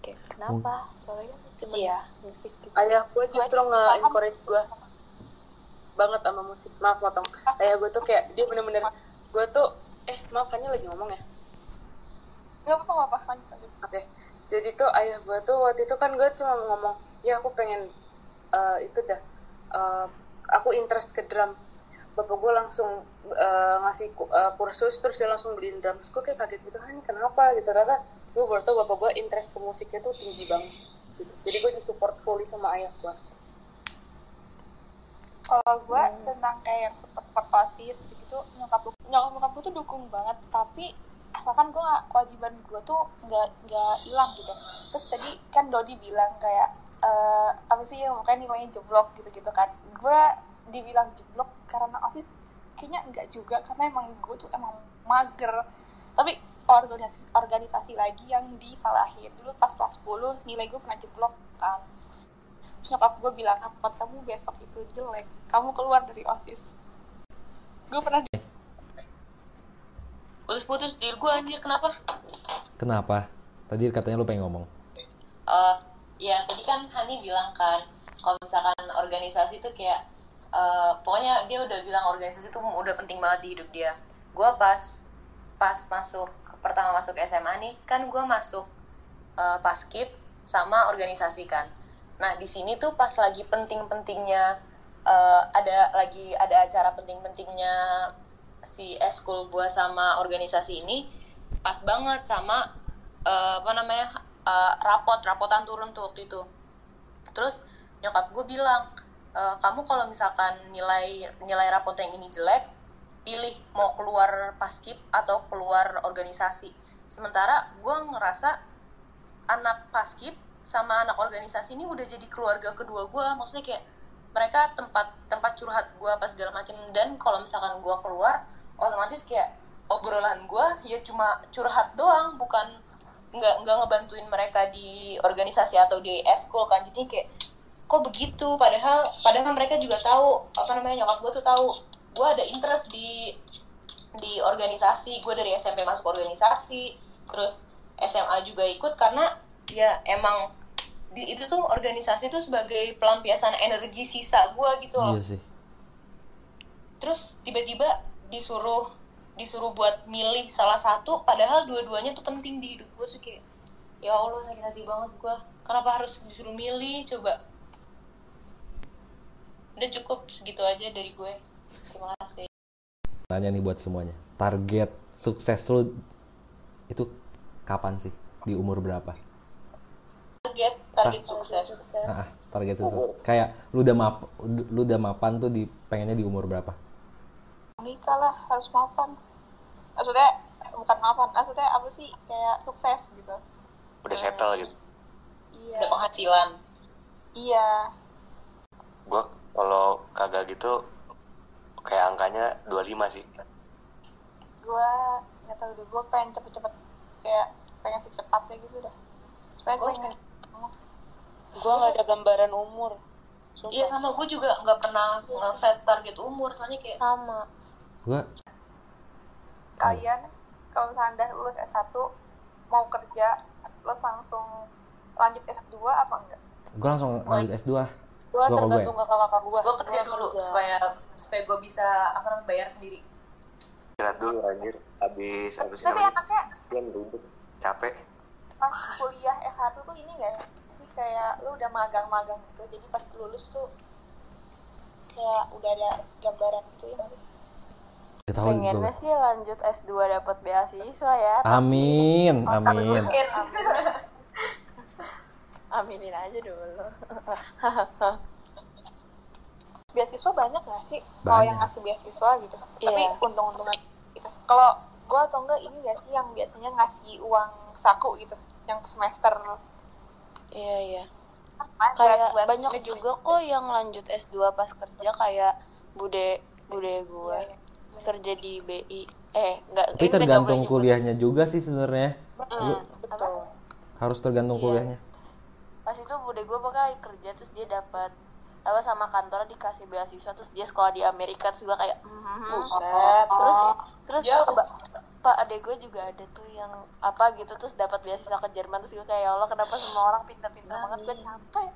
[SPEAKER 8] Kayak kenapa? Soalnya cuma
[SPEAKER 9] Iya.
[SPEAKER 8] musik gitu.
[SPEAKER 4] ayah gue justru nge-encourage gue banget sama musik maaf potong ayah gue tuh kayak dia bener-bener gue tuh eh maaf hanya lagi ngomong ya
[SPEAKER 9] nggak apa apa lanjut lanjut.
[SPEAKER 4] Oke. Jadi tuh ayah gue tuh waktu itu kan gue cuma ngomong ya aku pengen eh, itu dah. Eh, aku interest ke drum. Bapak gue langsung eh, ngasih eh, kursus terus dia langsung beliin drum. Terus gue kayak kaget gitu ah ini kenapa? Gitu karena gue baru tau bapak gue interest ke musiknya tuh tinggi banget. Gitu. jadi gue disupport fully sama ayah gue
[SPEAKER 9] kalau gue tentang kayak yang support support osis gitu nyokap nyokap nyokap gue tuh dukung banget. Tapi asalkan gue nggak kewajiban gue tuh nggak nggak hilang gitu. Terus tadi kan Dodi bilang kayak eh, apa sih yang makanya nilainya jeblok gitu gitu kan. Gue dibilang jeblok karena osis kayaknya enggak juga karena emang gue tuh emang mager. Tapi organisasi organisasi lagi yang disalahin. Dulu pas kelas 10 nilai gue pernah jeblok kan. Terus nyokap gue bilang rapot kamu besok itu jelek. Kamu keluar dari osis. Gue pernah
[SPEAKER 7] putus-putus deal gue anjir kenapa
[SPEAKER 1] Kenapa? Tadi katanya lu pengen ngomong.
[SPEAKER 7] Eh, ya tadi kan Hani bilang kan kalau misalkan organisasi tuh kayak eh, pokoknya dia udah bilang organisasi tuh udah penting banget di hidup dia gue pas pas masuk pertama masuk SMA nih kan gue masuk eh, paskib sama organisasi kan nah di sini tuh pas lagi penting-pentingnya eh, ada lagi ada acara penting-pentingnya si eskul gue sama organisasi ini pas banget sama eh, apa namanya eh, rapot rapotan turun tuh waktu itu. Terus nyokap gue bilang "E, kamu kalau misalkan nilai nilai rapot yang ini jelek pilih mau keluar paskib atau keluar organisasi. Sementara gue ngerasa anak paskib sama anak organisasi ini udah jadi keluarga kedua gue maksudnya kayak mereka tempat tempat curhat gue apa segala macam dan kalau misalkan gue keluar otomatis kayak obrolan gue ya cuma curhat doang bukan nggak nggak ngebantuin mereka di organisasi atau di eskul kan. Jadi kayak kok begitu? Padahal padahal mereka juga tahu apa namanya nyokap gue tuh tahu gue ada interest di di organisasi. Gue dari SMP masuk organisasi terus SMA juga ikut karena ya emang di itu tuh organisasi tuh sebagai pelampiasan energi sisa gue gitu loh
[SPEAKER 1] Iya sih.
[SPEAKER 7] terus tiba-tiba disuruh disuruh buat milih salah satu padahal dua-duanya tuh penting di hidup gue sih kayak ya Allah sakit hati banget gue kenapa harus disuruh milih coba udah cukup segitu aja dari gue terima kasih
[SPEAKER 1] Tanya nih buat semuanya. Target sukses lu itu kapan sih? Di umur berapa?
[SPEAKER 7] Target target sukses.
[SPEAKER 1] Ah, ah, target sukses. Kayak lu udah map lu udah mapan tuh di pengennya di umur berapa?
[SPEAKER 9] nikah lah harus mapan. Maksudnya bukan mapan maksudnya apa sih? Kayak sukses gitu.
[SPEAKER 2] Udah settle gitu.
[SPEAKER 9] Iya.
[SPEAKER 7] Ada penghasilan.
[SPEAKER 9] Iya.
[SPEAKER 2] Gue kalau kagak gitu kayak angkanya 25 sih.
[SPEAKER 9] Gue nggak tahu deh gue pengen cepet-cepet kayak pengen secepatnya gitu dah. Pengen
[SPEAKER 7] Oh.
[SPEAKER 9] pengen
[SPEAKER 3] gue nggak ada gambaran umur. Sumpah.
[SPEAKER 7] iya sama gue juga nggak pernah ngeset target umur soalnya kayak
[SPEAKER 3] sama.
[SPEAKER 1] Gua
[SPEAKER 9] kalian kalau misalnya udah lulus S1 mau kerja terus langsung lanjut S2 apa enggak?
[SPEAKER 1] Gua langsung lanjut S2.
[SPEAKER 3] gue
[SPEAKER 1] gue.
[SPEAKER 3] tergantung kakak-kakak gue
[SPEAKER 7] gue kerja dulu supaya supaya gue bisa apa namanya bayar sendiri.
[SPEAKER 2] Istirahat dulu anjir. Habis habis
[SPEAKER 9] tapi
[SPEAKER 2] jam duduk capek.
[SPEAKER 9] pas kuliah S1 tuh ini enggak sih kayak lu udah magang-magang gitu jadi pas lulus tuh kayak udah ada gambaran gitu ya.
[SPEAKER 3] Pengennya sih lanjut S2 dapat beasiswa ya
[SPEAKER 1] Amin, amin.
[SPEAKER 3] aminin aja dulu.
[SPEAKER 9] Beasiswa banyak nggak sih? Kalau yang ngasih beasiswa gitu. Tapi
[SPEAKER 3] Iya.
[SPEAKER 9] untung-untungan gitu. Kalau gue atau enggak ini nggak sih yang biasanya ngasih uang saku gitu yang per semester
[SPEAKER 3] iya iya kayak
[SPEAKER 9] buat- buat-
[SPEAKER 3] banyak juga kok yang lanjut S2 pas kerja kayak bude bude gue
[SPEAKER 9] Iya, iya.
[SPEAKER 3] kerja di BI eh enggak
[SPEAKER 1] Tapi tergantung kuliahnya juga sih sebenarnya.
[SPEAKER 3] betul betul
[SPEAKER 1] Harus tergantung
[SPEAKER 3] Iya.
[SPEAKER 1] kuliahnya.
[SPEAKER 3] pas itu bude gue bakal kerja terus dia dapat apa sama kantor dikasih beasiswa terus dia sekolah di Amerika terus gue kayak "Mhm." terus terus
[SPEAKER 7] Jauh.
[SPEAKER 3] Pak adek gue juga ada tuh yang apa gitu terus dapat beasiswa ke Jerman terus gue kayak ya Allah kenapa semua orang pintar-pintar banget? Gue capek